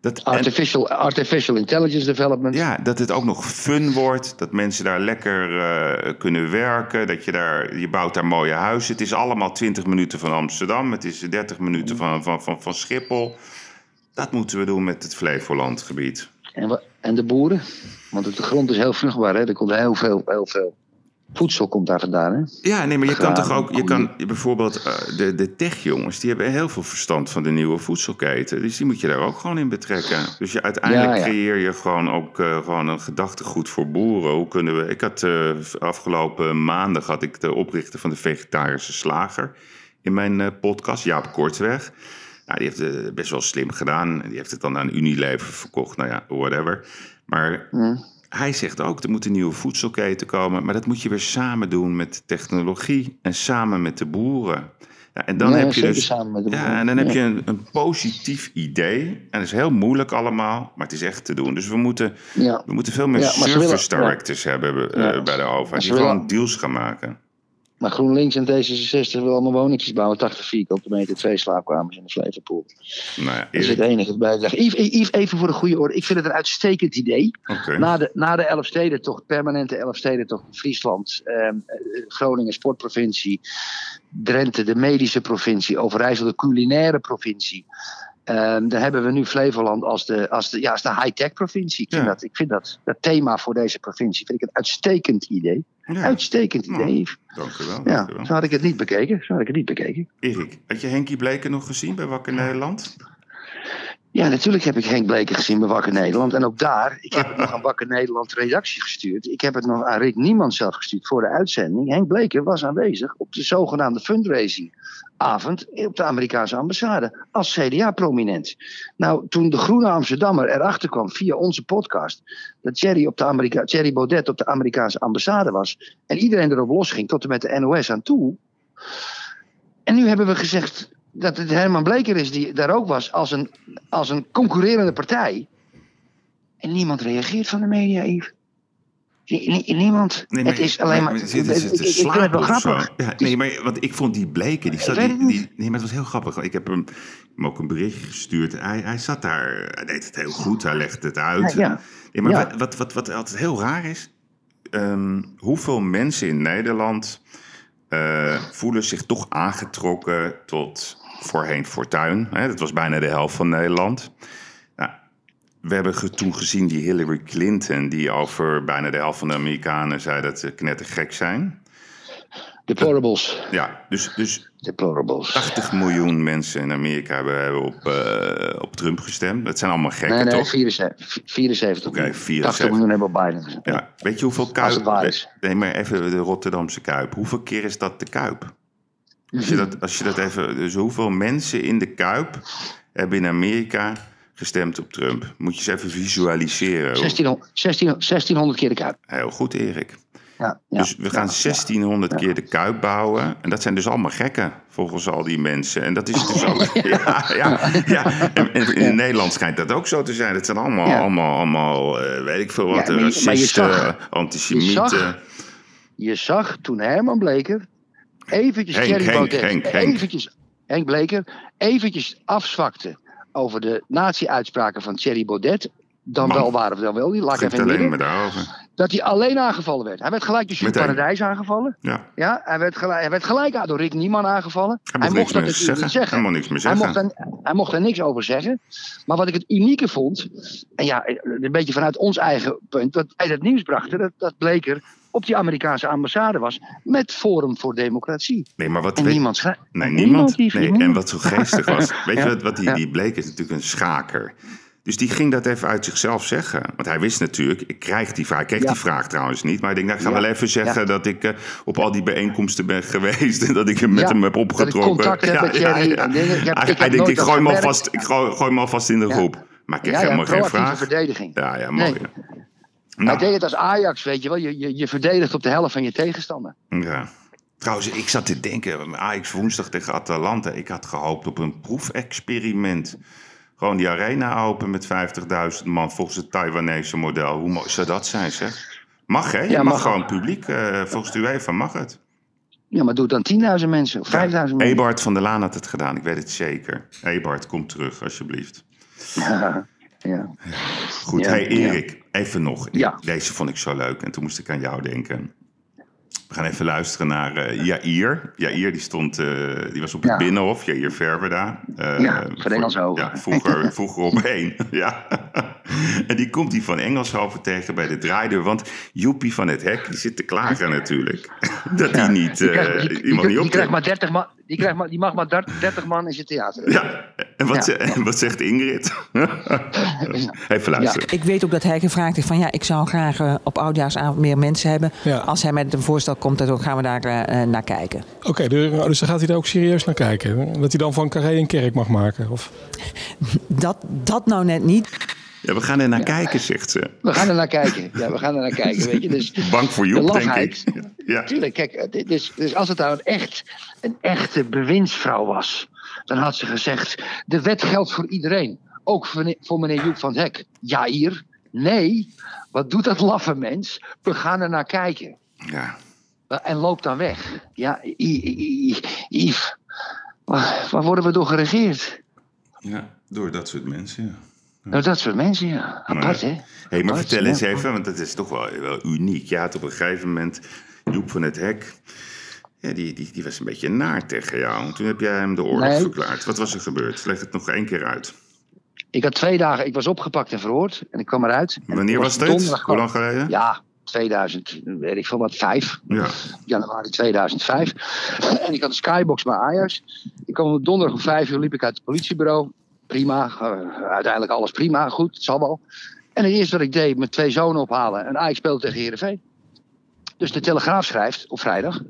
Dat, en- Artificial, artificial intelligence development. ja, dat het ook nog fun wordt. Dat mensen daar lekker eh, kunnen werken. Dat je daar, je bouwt daar mooie huizen. Het is allemaal 20 minuten van Amsterdam. Het is 30 minuten van, van, van, van Schiphol. Dat moeten we doen met het Flevolandgebied. En, en de boeren? Want de grond is heel vruchtbaar. Hè? Er komt heel veel, heel veel voedsel komt daar vandaan. Hè? Ja, nee, maar je kan toch ook... Je kan, bijvoorbeeld eh, de, de techjongens, die hebben heel veel verstand van de nieuwe voedselketen. Dus die moet je daar ook gewoon in betrekken. Dus je, uiteindelijk Ja, ja. creëer je gewoon ook eh, gewoon een gedachtegoed voor boeren. Hoe kunnen we... Ik had eh, afgelopen maandag had ik de oprichter van de vegetarische slager in mijn podcast, Jaap Kortweg. Nou, die heeft het best wel slim gedaan. Die heeft het dan aan Unilever verkocht. Nou ja, whatever. Maar hij zegt ook, er moet een nieuwe voedselketen komen. Maar dat moet je weer samen doen met technologie en samen met de boeren. Ja, en dan Ja, heb je dus. samen met de boeren. ja, en dan heb je een, een positief idee. En dat is heel moeilijk allemaal, maar het is echt te doen. Dus we moeten, Ja. we moeten veel meer service willen- directors hebben eh, bij de overheid. Die willen- gewoon deals gaan maken. Maar GroenLinks en D66 willen allemaal woningjes bouwen. 80 vierkante meter, twee slaapkamers en een Flevopool. Nou ja, Dat is het enige bij te zeggen. Yves, Yves, even voor de goede orde. Ik vind het een uitstekend idee. Na de, na de Elfstedentocht, permanente Elfstedentocht in Friesland, ehm, eh, Groningen sportprovincie, Drenthe de medische provincie, Overijssel de culinaire provincie. Ehm, dan hebben we nu Flevoland als de, als de, ja, als de high-tech provincie. Ik vind, Ja. dat, ik vind dat, dat thema voor deze provincie vind ik een uitstekend idee. Ja, Uitstekend Nou, idee. Yves. dank u wel. Ja, Dank u wel. zo had ik het niet bekeken. Zo had ik het niet bekeken. Erik, had je Henkie Bleken nog gezien bij Wakker Nederland? Ja, natuurlijk heb ik Henk Bleker gezien bij Wakker Nederland. En ook daar, ik heb het nog aan Wakker Nederland redactie gestuurd. Ik heb het nog aan Rick Niemand zelf gestuurd voor de uitzending. Henk Bleker was aanwezig op de zogenaamde fundraisingavond op de Amerikaanse ambassade als CDA-prominent. Nou, toen de Groene Amsterdammer erachter kwam via onze podcast dat Thierry, op de Amerika Thierry Baudet op de Amerikaanse ambassade was en iedereen erop losging tot en met de NOS aan toe. En nu hebben we gezegd dat het Herman Bleker is die daar ook was als een, als een concurrerende partij. En niemand reageert van de media, Yves. Nie- nie- Niemand. het is alleen maar. Ik- zit te ik- ik vind het wel grappig. Ja, nee, maar want ik vond die Bleken, die, zat, die, het die, nee, maar het was heel grappig. Ik heb hem, hem ook een berichtje gestuurd. Hij, hij zat daar, hij deed het heel goed, hij legde het uit. Ja, ja. Nee, maar Ja. Wat, wat, wat, wat altijd heel raar is, ehm, hoeveel mensen in Nederland eh, voelen zich toch aangetrokken tot voorheen Fortuin. Hè? Dat was bijna de helft van Nederland. Nou, we hebben toen gezien die Hillary Clinton, die over bijna de helft van de Amerikanen zei dat ze knettergek zijn. Deplorables. Ja, dus, dus Deplorables. 80 miljoen mensen in Amerika hebben, hebben op, eh, op Trump gestemd. Dat zijn allemaal gekken, Nee, nee, toch? 74. 74 Oké, miljoen. 74. 80 miljoen hebben op Biden gezet. Ja. Weet je hoeveel Kuip... Nee, maar even de Rotterdamse Kuip. Hoeveel keer is dat de Kuip? Als je dat, als je dat even... Dus hoeveel mensen in de Kuip hebben in Amerika gestemd op Trump? Moet je eens even visualiseren. 1600, 1600 1600 keer de kuip. Heel goed, Erik. Ja, ja. Dus we gaan 1600 keer de Kuip bouwen. En dat zijn dus allemaal gekken, volgens al die mensen. En dat is dus ook... Ja, ja, ja. En, en in Nederland schijnt dat ook zo te zijn. Het zijn allemaal, allemaal, allemaal eh, weet ik veel wat, racisten, antisemieten. je zag- Je zag toen Herman Bleker eventjes Henk, Thierry Henk, Baudet, Henk, Henk. eventjes Henk Bleker, eventjes afzwakte over de nazi-uitspraken van Thierry Baudet. Dan Man. wel waren we dan wel niet, laat Het even in midden. Dat hij alleen aangevallen werd. Hij werd gelijk door Meteen. Paradijs aangevallen. Ja. Ja, hij werd gelijk, hij werd gelijk door Rick Nieman aangevallen. Hij mocht niks dat natuurlijk niet zeggen. Hij mocht niks meer Hij zeggen. mocht, er, hij mocht er niks over zeggen. Maar wat ik het unieke vond, en ja, een beetje vanuit ons eigen punt, dat wij het nieuws brachten, dat, dat Bleker op die Amerikaanse ambassade was met Forum voor Democratie. Nee, maar wat En weet- niemand schrijft. Nee, niemand. Nee, en wat zo geestig was. Weet je Ja, wat, wat die, ja. die bleek is natuurlijk een schaker. Dus die ging dat even uit zichzelf zeggen. Want hij wist natuurlijk, ik krijg die vraag. Ik kreeg Ja. die vraag trouwens niet. Maar ik denk, nou, ik ga Ja. wel even zeggen Ja. dat ik eh, op al die bijeenkomsten ben geweest. En dat ik hem met hem heb dat ik opgetrokken. heb dingen. Ik heb- hij ik hij denkt, ik dat gooi hem alvast, ik gooi, gooi hem alvast in de groep. Maar ik kreeg helemaal geen vraag. verdediging. Ja, ja, mooi. Nee. Ja. Hij Nou, deed het als Ajax, weet je wel. Je, je, je verdedigt op de helft van je tegenstander. Ja. Trouwens, ik zat te denken, Ajax woensdag tegen Atalanta. Ik had gehoopt op een proefexperiment. Gewoon die arena open met 50.000 man volgens het Taiwanese model. Hoe mooi zou dat zijn, zeg? Mag, hè? Je Ja, mag, mag. gewoon publiek. eh, volgens de UEFA mag het. Ja, maar doe dan 10.000 mensen of 5.000 mensen. Ebert van der Laan had het gedaan, ik weet het zeker. Ebert, kom terug, alsjeblieft. Ja, ja. Goed, hey. Erik, even nog. Ja. Deze vond ik zo leuk en toen moest ik aan jou denken. We gaan even luisteren naar eh Jair. Jair die stond, eh, die was op het Ja. Binnenhof, Jair Verwerda. Eh, Ja, van Engelshoven. Ja, vroeger, vroeger op één. ja. En die komt die van Engelshoven tegen bij de draaideur. Want Joepie van het Hek, die zit te klagen natuurlijk. Dat hij niet, Die krijgt, die, die, die- mag niet die optreden. krijgt maar 30 man, die, krijgt maar, die mag maar 30 man in zijn theater. Ja, en wat, Ja. ze- en wat zegt Ingrid? Even luisteren. Ik weet ook dat hij gevraagd heeft van ja, ik zou graag eh, op oudjaarsavond meer mensen hebben. Ja. Als hij met een voorstel komt, dan gaan we daar eh, eh, naar kijken. Oké, dus dus dan gaat hij daar ook serieus naar kijken. Dat hij dan van Carré een kerk mag maken. Of... Dat, dat nou net niet. Ja, we gaan er naar kijken, zegt ze. We gaan er naar kijken. Ja, we gaan er naar kijken, weet je. Dus Bang voor de Joep, denk ik. Ja. Tuurlijk, kijk, dit is, dus als het nou een, echt, een echte bewindsvrouw was, dan had ze gezegd: de wet geldt voor iedereen. Ook voor meneer, Joep van het Hek. Jair, nee, wat doet dat laffe mens? We gaan er naar kijken. Ja. En loopt dan weg. Ja, Yves, waar, worden we door geregeerd? Ja, door dat soort mensen, ja. Nou, dat soort mensen, ja. Apart, hè? Hé, hey, maar Apart, vertel eens even, want dat is toch wel, wel uniek. Je had op een gegeven moment Joep van het Hek. Ja, die, die, die was een beetje naar tegen jou. En toen heb jij hem de oorlog Nee. verklaard. Wat was er gebeurd? Leg het nog één keer uit. Ik had twee dagen, ik was opgepakt en verhoord. En ik kwam eruit. Wanneer was dit? Hoe lang geleden? Ja, 2000, weet ik veel wat, 5. Ja. Januari 2005. En ik had een skybox bij Ajax. Ik kwam op donderdag om 5 uur, liep ik uit het politiebureau. Prima, eh, uiteindelijk alles prima, goed, het zal wel. En het eerste wat ik deed, mijn twee zonen ophalen. En Ajax speelde tegen Heerenveen. Dus de Telegraaf schrijft op vrijdag.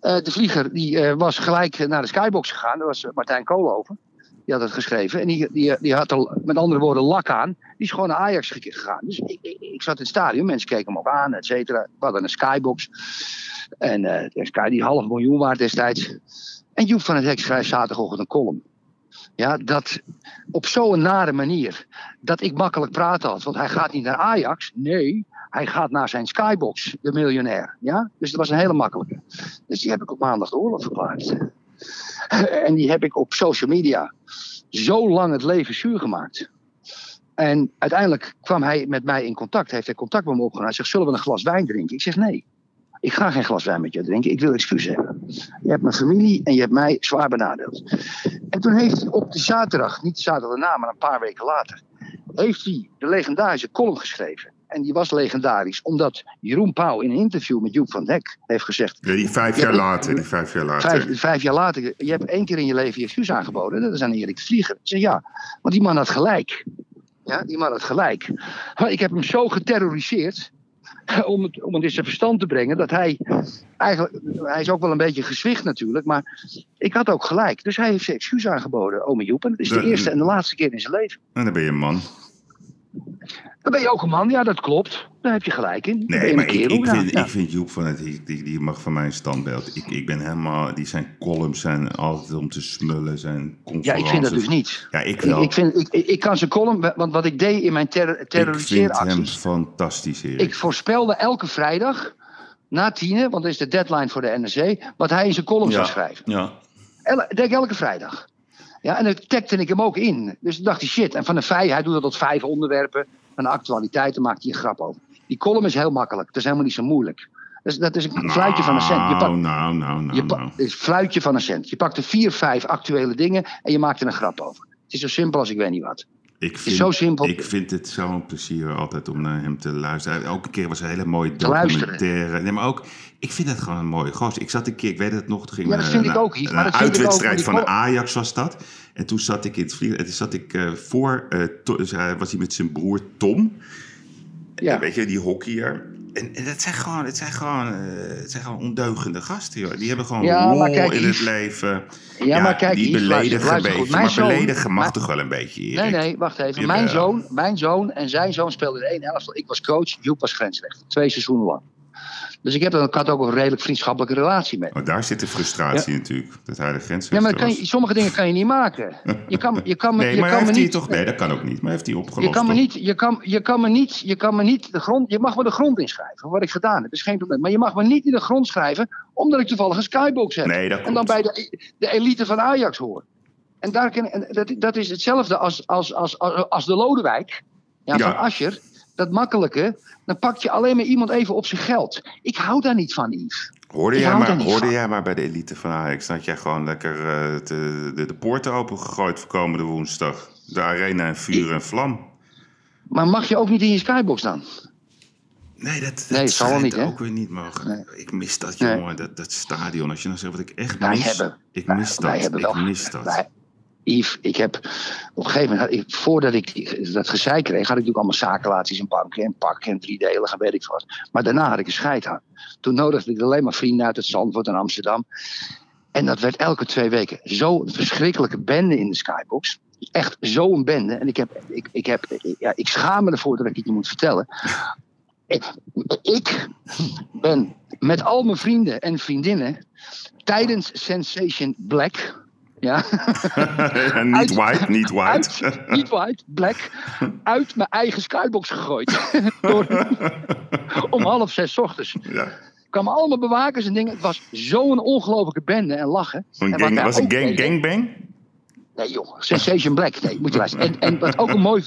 eh, de vlieger die, eh, was gelijk naar de skybox gegaan. Dat was Martijn Koolhoven. Die had het geschreven. En die, die, die had er met andere woorden lak aan. Die is gewoon naar Ajax ge- gegaan. Dus ik, ik, ik zat in het stadion. Mensen keken me ook aan, et cetera. We hadden een skybox. En eh, Sky die half miljoen waard destijds. En Joep van het Hek schrijft zaterdagochtend een column. Ja, dat op zo'n nare manier. Dat ik makkelijk praten had. Want hij gaat niet naar Ajax. Nee, hij gaat naar zijn skybox, de miljonair. Ja? Dus dat was een hele makkelijke. Dus die heb ik op maandag de oorlog verklaard. En die heb ik op social media zo lang het leven zuur gemaakt. En uiteindelijk kwam hij met mij in contact. Heeft hij contact met me opgenomen. Hij zegt, zullen we een glas wijn drinken? Ik zeg, nee. Ik ga geen glas wijn met je drinken. Ik wil excuus hebben. Je hebt mijn familie en je hebt mij zwaar benadeeld. En toen heeft hij op de zaterdag, niet de zaterdag daarna, maar een paar weken later, heeft hij de legendarische column geschreven. En die was legendarisch, omdat Jeroen Pauw in een interview met Joep van Dek heeft gezegd. Ja, die vijf Ja, jaar later. Die vijf jaar later. Vijf, vijf jaar later, je hebt één keer in je leven je excuus aangeboden. Dat is aan Erik de Vlieger. Ik zeg ja, want die man had gelijk. Ja, die man had gelijk. Maar ik heb hem zo geterroriseerd. Om het, om het in zijn verstand te brengen. Dat hij eigenlijk. Hij is ook wel een beetje gezwicht natuurlijk. Maar ik had ook gelijk. Dus hij heeft zijn excuus aangeboden, ome Joep. En dat is de De- eerste en de laatste keer in zijn leven. En dan ben je een man. Dan ben je ook een man. Ja, dat klopt. Daar heb je gelijk in. Dan Nee, maar ik, vind, ja. ik vind Joep van het, die, die, die mag van mijn standbeeld. Ik, ik ben helemaal, die zijn columns zijn altijd om te smullen, zijn Ja, ik vind dat dus niet. Ja, ik wel. ik, vind, ik, ik, kan zijn column, want wat ik deed in mijn ter, Ik vind terroriseeracties. hem fantastisch, Erik. Ik voorspelde elke vrijdag, na tienen, want dat is de deadline voor de NRC, wat hij in zijn column zou ja. schrijven. Ja. El, denk elke vrijdag. Ja, en dan tagte ik hem ook in. Dus toen dacht hij, shit. En van de vijf, hij doet dat tot vijf onderwerpen. Van de actualiteiten maakt hij een grap over. Die column is heel makkelijk. Dat is helemaal niet zo moeilijk. Dus dat is een fluitje van een cent. Je Nou, pakt, nou, nou, nou, nou. het is een fluitje van een cent. Je pakt er vier, vijf actuele dingen en je maakt er een grap over. Het is zo simpel als ik weet niet wat. Ik is vind, zo simpel. Ik vind het zo'n plezier altijd om naar hem te luisteren. Elke keer was een hele mooie documentaire. Nee, maar ook, ik vind het gewoon een mooie gozer. Ik zat een keer, ik weet het nog, toen ging Ja, dat een- vind ik een- ook, maar Een dat uitwedstrijd van Ajax was dat. En toen zat ik in het vliegtuig. En toen zat ik eh, voor, eh, To- hij was hij met zijn broer Tom. Ja. Weet je, die hockeyer. En, en dat zijn gewoon, het zijn gewoon, eh, het zijn gewoon ondeugende gasten, joh. Die hebben gewoon Ja, lol kijk, in het leven. Ja, maar kijk, die beledigen een beetje. Maar zoon- beledigen mag maar- toch wel een beetje, Erik? Nee, nee, wacht even. Mijn zoon, mijn zoon en zijn zoon speelden in één elftal. Ik was coach, Joep was grensrechter. Twee seizoenen lang. Dus ik, heb, dan- had ook een redelijk vriendschappelijke relatie met. Maar daar zit de frustratie natuurlijk. Dat hij de grens Ja, maar kan je, sommige dingen kan je niet maken. Je kan, je kan, me- Nee, je maar kan me heeft hij niet... toch... Nee, dat kan ook niet. Maar heeft hij opgelost, Je kan, me niet, je, kan, je kan me niet, je kan me niet de grond, je mag me de grond inschrijven, wat ik gedaan heb, dat is geen probleem. Maar je mag me niet in de grond schrijven, omdat ik toevallig een skybox heb. Nee, dat en dan bij de, de elite van Ajax hoor. En, daar kan, en dat, dat is hetzelfde als, als, als, als, als de Lodewijk ja, Ja. van Ascher. Dat makkelijke, dan pak je alleen maar iemand even op zijn geld. Ik hou daar niet van, Yves. Hoorde, Ik jij maar, hoorde van. jij maar bij de elite van Ajax... dat jij gewoon lekker eh, de, de, de poorten opengegooid voor komende woensdag? De arena in vuur en vlam. Maar mag je ook niet in je skybox dan? Nee, dat, dat Nee, zal niet, hè? ook weer niet mogen. Ik mis dat, Nee. jongen. Dat, dat stadion. Als je nou zegt wat ik echt Wij mis. hebben- ik wij- mis wij dat. hebben Ik mis dat. wij- Ik heb op een gegeven moment, voordat ik dat gezeik kreeg, had ik natuurlijk allemaal zakenlaties en banken en pakken en driedeligen, weet ik wat. Maar daarna had ik een scheid aan. Toen nodigde ik alleen maar vrienden uit het Zandvoort en Amsterdam. En dat werd elke twee weken zo'n verschrikkelijke bende in de skybox. Echt zo'n bende. En ik, heb, ik, ik, heb, ja, ik schaam me ervoor dat ik het je moet vertellen. Ik ben met al mijn vrienden en vriendinnen tijdens Sensation Black. Ja, En niet white, niet white. uit, niet white, black, uit mijn eigen skybox gegooid. Door, om half zes ochtends. Ja. kwamen allemaal bewakers en dingen. Het was zo'n ongelofelijke bende en lachen. Een En gang, was het ook gang, gangbang? Nee, joh. Sensation Black. Nee, moet je luisteren. En, en wat ook een mooi.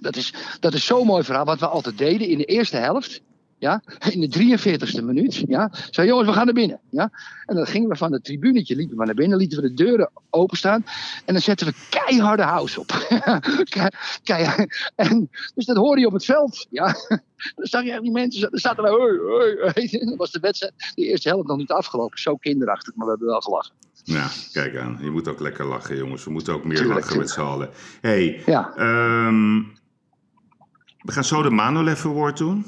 Dat is, dat is zo'n mooi verhaal. Wat we altijd deden in de eerste helft. Ja, in de 43ste minuut. Ja, zei jongens, we gaan naar binnen. Ja, en dan gingen we van het tribunetje, liepen we naar binnen, lieten we de deuren openstaan. En dan zetten we keiharde house op. Kei- keihard. En, dus dat hoorde je op het veld. Ja, dan zag je echt die mensen, dan zaten we. Hoi, hoi, hoi. Dan was de wedstrijd, de eerste helft nog niet afgelopen. Zo kinderachtig, maar we hebben wel gelachen. Ja, kijk aan. Je moet ook lekker lachen, jongens. We moeten ook meer Tuurlijk, lachen met z'n allen. hey, Ja. ehm, we gaan zo de Manolev Award doen.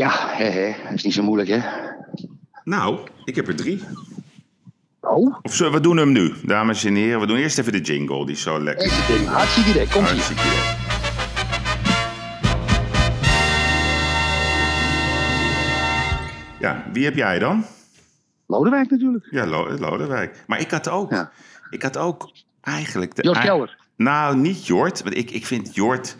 Ja, hè, hè. dat is niet zo moeilijk, hè? Nou, ik heb er drie. Oh, Of zullen we doen hem nu, dames en heren? We doen eerst even de jingle, die is zo lekker. ding. Hartstikke idee. Komt ie. Hartstikke. Ja, wie heb jij dan? Lodewijk natuurlijk. Ja, Lo- Lodewijk. Maar ik had ook, Ja. ik had ook eigenlijk... De, Jort Kelder. Nou, niet Jort. Want ik, ik vind Jort...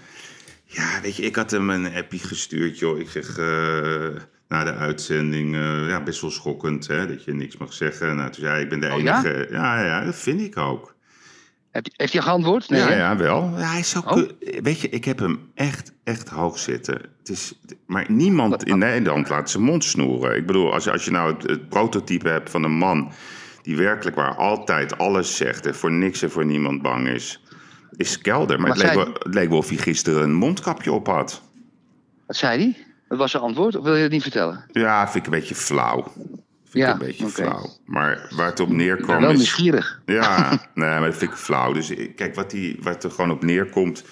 Ja, weet je, ik had hem een appie gestuurd, joh. Ik zeg, eh, na de uitzending, eh, ja, best wel schokkend, hè, dat je niks mag zeggen. Nou, toen zei hij, ik ben de Oh, enige. ja? ja, dat vind ik ook. Heeft, hij geantwoord? Nee, ja, ja, wel. Ja, hij is zo Oh. Weet je, ik heb hem echt, echt hoog zitten. Het is, maar niemand in Nederland laat zijn mond snoeren. Ik bedoel, als, je- als je nou het, het prototype hebt van een man... die werkelijk waar altijd alles zegt... en voor niks en voor niemand bang is... is Kelder. Maar het leek, wel, het leek wel of hij gisteren een mondkapje op had. Wat zei hij? Wat was zijn antwoord? Of wil je het niet vertellen? Ja, vind ik een beetje flauw. Vind Ja, ik een beetje flauw. Maar waar het op Ik ben wel is... nieuwsgierig. Ja, nee, maar dat vind ik flauw. Dus kijk, wat, die, wat er gewoon op neerkomt...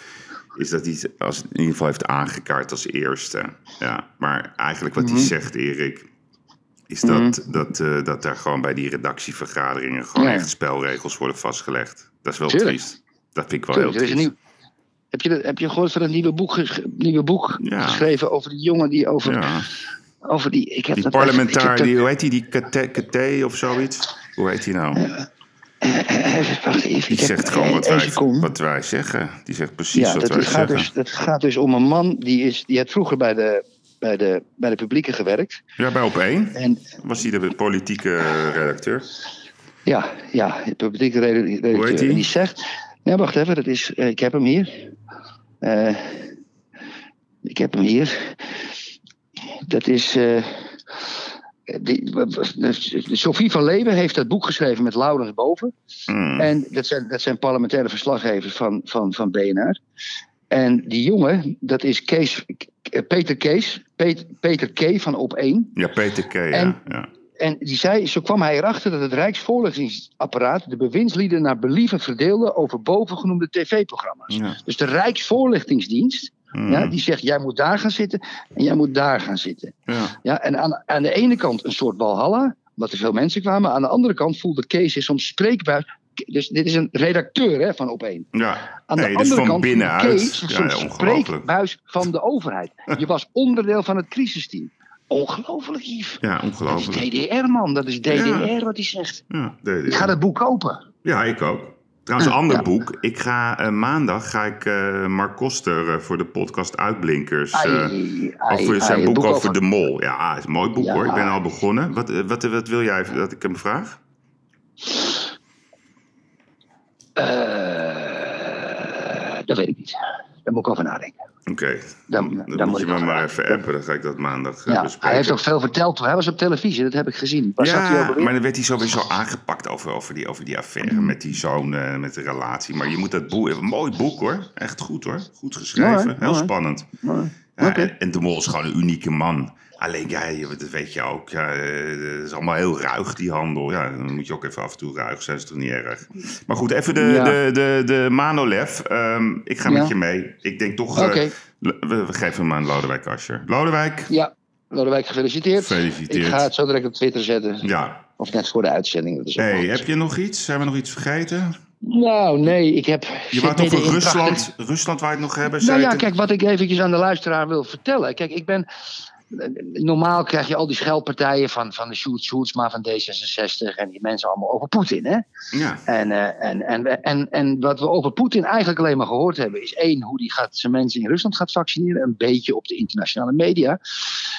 is dat hij het als, in ieder geval heeft aangekaart als eerste. Ja, maar eigenlijk wat Mhm. hij zegt, Erik... is dat, dat, eh, dat daar gewoon bij die redactievergaderingen... gewoon Ja. echt spelregels worden vastgelegd. Dat is wel Tuurlijk. triest. Dat vind ik wel er heel een triest. nieuw... Heb je, heb je gehoord van het nieuwe boek, nieuwe boek Ja. geschreven over die jongen die over, Ja. over die... Ik heb Die dat echt- ik parlementaar, heb die, hoe heet die? Die Kate, Kate of zoiets? Hoe heet die nou? Wacht even. Die zegt gewoon wat één wij, wat wij zeggen. Die zegt precies Ja, wat dat wij gaat, zeggen. dus, dat gaat dus om een man die, is, die heeft vroeger bij de, bij de, bij de publieke gewerkt. Ja, bij op één En was hij de politieke redacteur. ja, ja de publieke redacteur. Hoe heet die? En die zegt... Ja, wacht even, dat is, eh, ik heb hem hier. Eh, ik heb hem hier. Dat is... eh, die, Sophie van Leeuwen heeft dat boek geschreven met Laurens Boven. Hmm. En dat zijn, dat zijn parlementaire verslaggevers van, van, van BNR. En die jongen, dat is Kees, Peter Kees, Pet- Peter K. van Op 1. Ja, Peter K. Ja. En die zei, zo kwam hij erachter dat het Rijksvoorlichtingsapparaat de bewindslieden naar believen verdeelde over bovengenoemde tv-programma's. Ja. Dus de Rijksvoorlichtingsdienst, Hmm. ja, die zegt jij moet daar gaan zitten en jij moet daar gaan zitten. Ja. Ja, en aan, aan de ene kant een soort walhalla, omdat er veel mensen kwamen. Aan de andere kant voelde Kees zich soms spreekbuis. Dus dit is een redacteur hè, van Op1. ja. Aan de dus andere van kant. Kees Ja, soms spreekbuis van de overheid. Je was onderdeel van het crisisteam. Ongelooflijk, Yves. Ja, Dat is ongelooflijk. DDR, man. Dat is DDR Ja. wat hij zegt. Ja, deed Ik ga dat boek kopen. ja, ik ook. Trouwens, een ander Ja. boek. Ik ga eh, maandag ga ik eh, Mark Koster eh, voor de podcast Uitblinkers. Ai, ai, over zijn ai, boek, over, de mol. Ja, is een mooi boek Ja. hoor. Ik ben al begonnen. Wat, wat, wat wil jij dat ik hem vraag? Dat weet ik niet. Daar moet ik over nadenken. Oké, Dan- dan, dan moet je me maar even appen. Dan ga ik dat maandag eh, Ja, bespreken. hij heeft ook veel verteld. Hij was op televisie, dat heb ik gezien. Waar Ja, maar dan werd hij sowieso aangepakt over, over, die, over die affaire Mm. met die zoon, eh, met de relatie. Maar je moet dat boek, een mooi boek hoor, echt goed hoor, goed geschreven, heel spannend. Ja, en, en de Mol is gewoon een unieke man. Alleen, ja, dat weet je ook, ja, eh, het is allemaal heel ruig die handel. Ja, dan moet je ook even af en toe ruig zijn, is toch niet erg. Maar goed, even de, Ja. de, de, de Manolev. Ehm, ik ga Ja. met je mee. Ik denk toch, eh, Oké. we, we geven hem aan Lodewijk Asscher. Lodewijk, Ja, Lodewijk, gefeliciteerd. Gefeliciteerd. Ik ga het zo direct op Twitter zetten. ja. Of net voor de uitzending. Dat is ook Hey, heb je nog iets? Zijn we nog iets vergeten? Nou, nee, ik heb... Je wou over Rusland, prachtig- Rusland waar je het nog hebben? Nou ja, kijk, wat ik eventjes aan de luisteraar wil vertellen. Kijk, ik ben... normaal krijg je al die scheldpartijen van, van de Sjoerd Sjoerdsma van D66 en die mensen allemaal over Poetin. Hè? Ja. En, eh, en, en, en, en wat we over Poetin eigenlijk alleen maar gehoord hebben, is één, hoe die gaat, zijn mensen in Rusland gaat vaccineren, een beetje op de internationale media.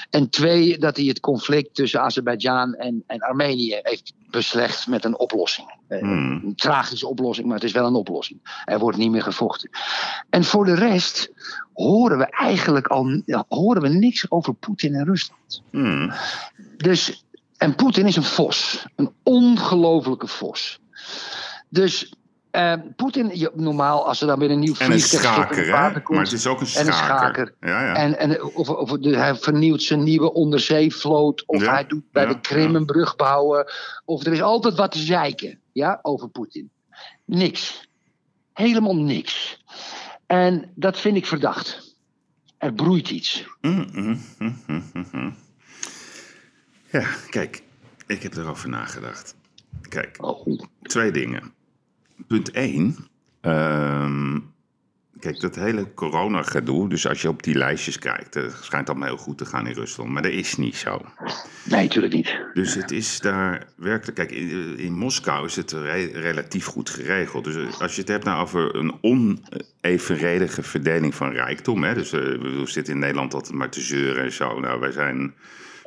En twee, dat hij het conflict tussen Azerbeidzjan en, en Armenië heeft beslecht met een oplossing. Eh, Hmm. Een tragische oplossing, maar het is wel een oplossing. Er wordt niet meer gevochten. En voor de rest horen we eigenlijk al horen we niks over Poetin en Rusland. Hmm. Dus, en Poetin is een vos. Een ongelofelijke vos. Dus eh, Poetin, je- normaal als er dan weer een nieuw En een vliegtuig in schaker, hè? komt, Maar het is ook een En een schaker. schaker. Ja, ja. En, en of, of de- hij vernieuwt zijn nieuwe onderzeevloot. Of Ja, hij doet bij de Krim een brug bouwen. Of er is altijd wat te zeiken ja, over Poetin. Niks. Helemaal niks. En dat vind ik verdacht. Er broeit iets. Mm, mm, mm. Ja, kijk, ik heb erover nagedacht. Kijk, Oh. twee dingen. Punt 1. kijk, dat hele corona-gedoe. Dus als je op die lijstjes kijkt, het schijnt allemaal heel goed te gaan in Rusland. Maar dat is niet zo. Nee, natuurlijk niet. Dus het is daar werkelijk. Kijk, in, in Moskou is het re- relatief goed geregeld. Dus als je het hebt nou over een onevenredige verdeling van rijkdom. Hè, dus eh, we zitten in Nederland altijd maar te zeuren en zo. Nou, wij zijn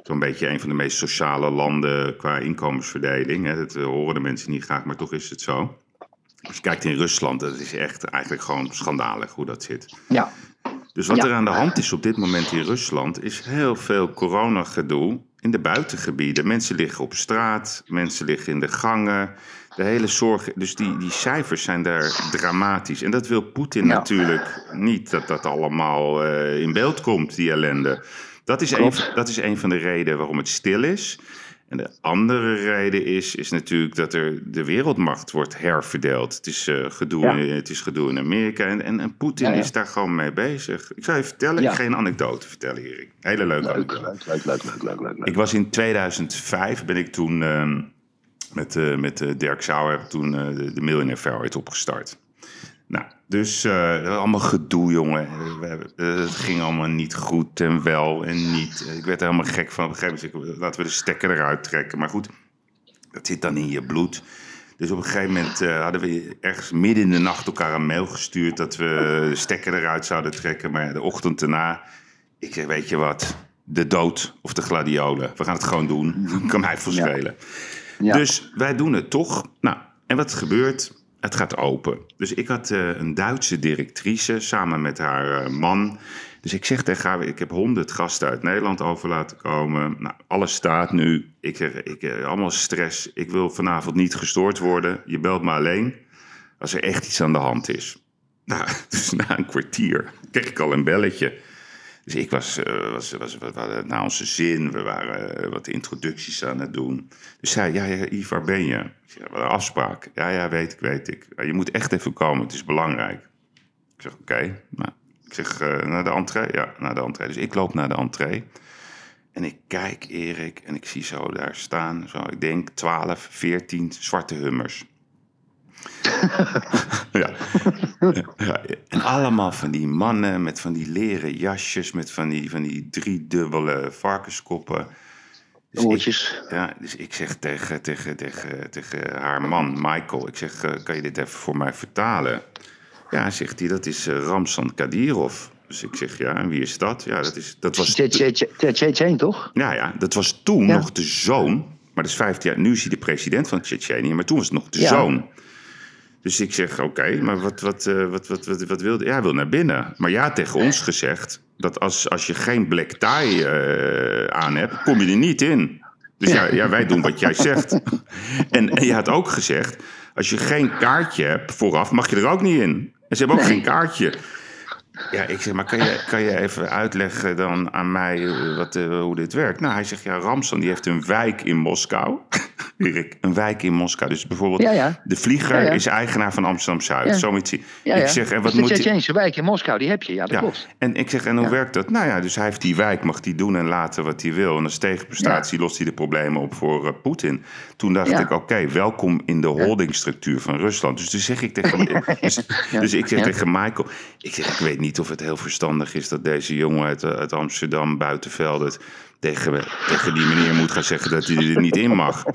zo'n beetje een van de meest sociale landen qua inkomensverdeling. Hè. Dat eh, horen de mensen niet graag, maar toch is het zo. Als je kijkt in Rusland, dat is echt eigenlijk gewoon schandalig hoe dat zit. Ja. Dus wat Ja. er aan de hand is op dit moment in Rusland, is heel veel coronagedoe in de buitengebieden. Mensen liggen op straat, mensen liggen in de gangen. De hele zorg, dus die, die cijfers zijn daar dramatisch. En dat wil Poetin Ja. natuurlijk niet, dat dat allemaal eh, in beeld komt, die ellende. Dat is, een, dat is een van de redenen waarom het stil is. En de andere reden is, is natuurlijk dat er de wereldmacht wordt herverdeeld. Het is, eh, gedoe, Ja. in, het is gedoe in Amerika en, en, en Poetin Ja, ja. is daar gewoon mee bezig. Ik zou je vertellen, ik ga een anekdote vertellen, Erik. Hele leuke Leuk, anekdote. leuk, leuk, leuk, leuk, leuk, leuk. Ik was in 2005, ben ik toen ehm, met, eh, met eh, Dirk Sauer, toen de, de Millionaire Fairway opgestart. Nou, dus eh, allemaal gedoe, jongen. Eh, We hebben- het ging allemaal niet goed en wel en niet. Ik werd er helemaal gek van. Op een gegeven moment laten we de stekker eruit trekken. Maar goed, dat zit dan in je bloed. Dus op een gegeven moment eh, hadden we ergens midden in de nacht elkaar een mail gestuurd... dat we de stekker eruit zouden trekken. Maar de ochtend daarna, ik zeg, weet je wat... De dood of de gladiolen. We gaan het gewoon doen. kan mij verschillen. Ja. Dus wij doen het toch. Nou, en wat gebeurt? Het gaat open. Dus ik had eh, een Duitse directrice samen met haar eh, man. Dus ik zeg tegen haar, ik heb honderd gasten uit Nederland over laten komen. Nou, alles staat nu. Ik, zeg, ik, eh, allemaal stress. Ik wil vanavond niet gestoord worden. Je belt me alleen als er echt iets aan de hand is. Nou, dus na een kwartier kreeg ik al een belletje. Dus ik was, eh, was, was, we hadden na onze zin, we waren eh, wat introducties aan het doen. Dus zei, ja, ja Yves, waar ben je? Ik zei, "Wat een afspraak. Ja, ja, weet ik, weet ik. Je moet echt even komen, het is belangrijk. Ik zeg, oké. Nou, ik zeg, eh, naar de entree? Ja, naar de entree. Dus ik loop naar de entree. En ik kijk, Erik, en ik zie zo daar staan, zo, ik denk 12, 14 zwarte hummers. ja. ja. En allemaal van die mannen met van die leren jasjes, met van die, van die driedubbele varkenskoppen. Dus ik, ja, dus ik zeg tegen, tegen, tegen, tegen haar man, Michael, ik zeg, eh, kan je dit even voor mij vertalen? Ja, zegt hij, dat is eh, Ramzan Kadyrov. Dus ik zeg, ja, en wie is dat? Ja, dat, is, dat was... Tsjetsjen, toch? Ja, ja, dat was toen nog de zoon. Maar dat is 15 jaar. Nu is hij de president van Tsjetsjenië. Maar toen was het nog de zoon. Dus ik zeg, oké, maar wat, wat, eh, wat, wat, wat, wat wilde... Ja, hij wil naar binnen. Maar ja, tegen ons gezegd... dat als, als je geen black tie eh, aan hebt, kom je er niet in. Dus ja, ja wij doen wat jij zegt. en, en je had ook gezegd... als je geen kaartje hebt vooraf, mag je er ook niet in. En ze hebben ook geen kaartje. Ja, ik zeg, maar kan je, kan je even uitleggen dan aan mij eh, wat, eh, hoe dit werkt? Nou, hij zegt, ja, Ramson die heeft een wijk in Moskou. Erik, een wijk in Moskou. Dus bijvoorbeeld, Ja, ja. de vlieger Ja, is eigenaar van Amsterdam-Zuid. Zoiets. Ik zeg, en wat de moet die... Tsjetsjeense wijk in Moskou, die heb je. Ja, dat klopt. en ik zeg, en hoe werkt dat? Nou ja, dus hij heeft die wijk, mag hij doen en laten wat hij wil. En als tegenprestatie lost hij de problemen op voor eh, Poetin. Toen dacht ik, oké, welkom in de holdingstructuur van Rusland. Dus toen zeg ik tegen, dus, dus ik zeg tegen Michael, ik zeg, ik weet niet of het heel verstandig is dat deze jongen uit, eh, uit Amsterdam, Buitenveld, het tegen, tegen die meneer moet gaan zeggen dat hij er niet in mag.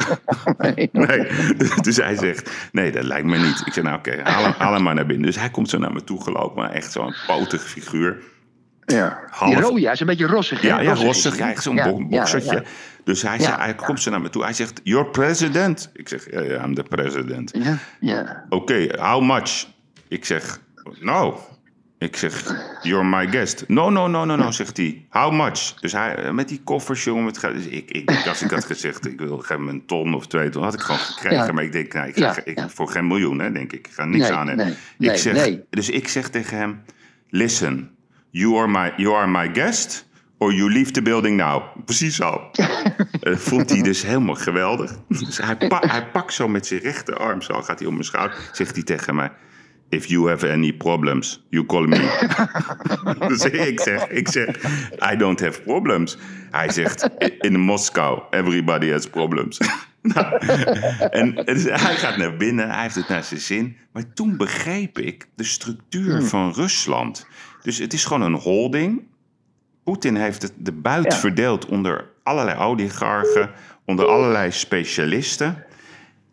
Nee. Nee, dus hij zegt, nee, dat lijkt me niet. Ik zeg, nou oké, haal, hem- haal hem maar naar binnen. Dus hij komt zo naar me toe gelopen, maar echt zo'n potig figuur. Ja. Half- Die rode, ja, is een beetje rossig. Ja, ja rossig. hij. Ja, echt zo'n Ja, bo- ja, boksertje. ja. Dus hij, zei, hij komt zo naar me toe. Hij zegt, you're president. Ik zeg, ja, ja, I'm the president. Ja, ja. Oké, how much? Ik zeg, no. Ik zeg, you're my guest. No, no, no, no, no, zegt hij. How much? Dus hij, eh, met die koffers, jongen. Met, dus ik, ik, als ik had gezegd, ik wil een ton of twee ton, had ik gewoon gekregen. Ja. Maar ik denk, nou, ik Ja, ik, ja. voor geen miljoen, hè, denk ik. Ik ga niks Nee, aan hebben. nee, ik nee, zeg, nee. Dus ik zeg tegen hem, listen, you are my, you are my guest... Or you leave the building now. Precies zo. Eh, vond hij dus helemaal geweldig. Dus hij, pa- hij pakt zo met zijn rechterarm, zo gaat hij om mijn schouder, zegt hij tegen mij: If you have any problems, you call me. dus ik zeg, ik zeg, I don't have problems. Hij zegt, in Moskou, everybody has problems. Nou, en dus hij gaat naar binnen, hij heeft het naar zijn zin. Maar toen begreep ik de structuur van Rusland. Dus het is gewoon een holding. Poetin heeft het, de buit Ja. verdeeld onder allerlei oligarchen, onder allerlei specialisten. En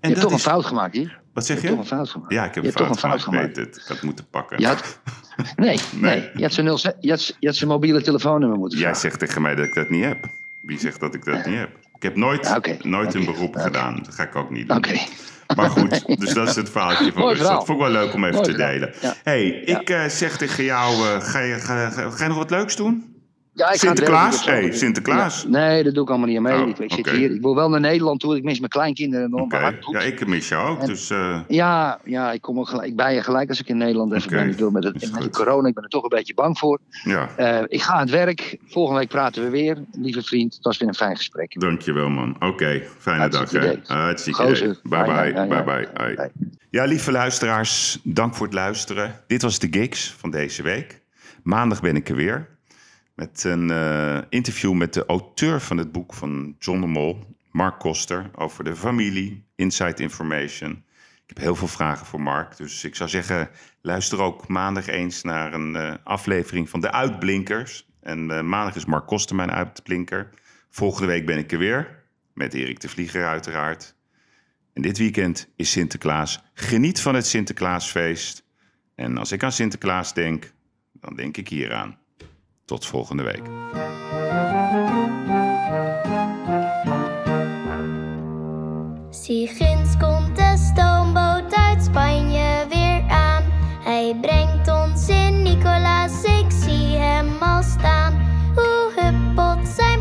Je hebt toch een fout gemaakt hier. Wat zeg Je toch een fout gemaakt. Ja, ik heb Je een fout, toch een fout gemaakt. Ik weet het. Ik had het moeten pakken. Je had, nee, nee, Je, had zijn 0, je, had, je had zijn mobiele telefoonnummer moeten Jij vragen. zegt tegen mij dat ik dat niet heb. Wie zegt dat ik dat niet heb? Ik heb nooit, Ja, nooit een beroep gedaan. Dat ga ik ook niet doen. Oké. Maar goed, dus dat is het verhaaltje van Mooi verhaal. Vond ik wel leuk om even Mooi te delen. Ja. hey, ik eh, zeg tegen jou, eh, ga, je, ga, ga, ga je nog wat leuks doen? Ja, ik Sinterklaas? Hey. Sinterklaas? Ja, nee, dat doe ik allemaal niet aan mee. Oh, ik, ik zit hier. Ik wil wel naar Nederland toe. Ik mis mijn kleinkinderen. Oké, goed. ja, ik mis jou ook. En- Dus eh, Ja, ja, ik kom ook gelijk bij je gelijk als ik in Nederland even ben. Ik wil met, het, met de corona, ik ben er toch een beetje bang voor. ja, Eh, ik ga aan het werk. Volgende week praten we weer. Lieve vriend, het was weer een fijn gesprek. dankjewel man. Oké, fijne dag Hartstikke hè. idee. Hartstikke Gozer. idee. Bye Ja, bye, ja, ja, bye ja. bye. Hoi. Bye. Ja, lieve luisteraars, dank voor het luisteren. Dit was de Gigs van deze week. Maandag ben ik er weer. Met een eh, interview met de auteur van het boek van John de Mol, Mark Koster, over de familie, inside information. Ik heb heel veel vragen voor Mark, dus ik zou zeggen, luister ook maandag eens naar een eh, aflevering van de Uitblinkers. En eh, maandag is Mark Koster mijn uitblinker. Volgende week ben ik er weer, met Erik de Vlieger uiteraard. En dit weekend is Sinterklaas. Geniet van het Sinterklaasfeest. En als ik aan Sinterklaas denk, dan denk ik hieraan. Tot volgende week. Sigins komt de stoomboot uit Spanje weer aan. Hij brengt ons in Nicolaas, ik zie hem al staan. Hoe huppelt zijn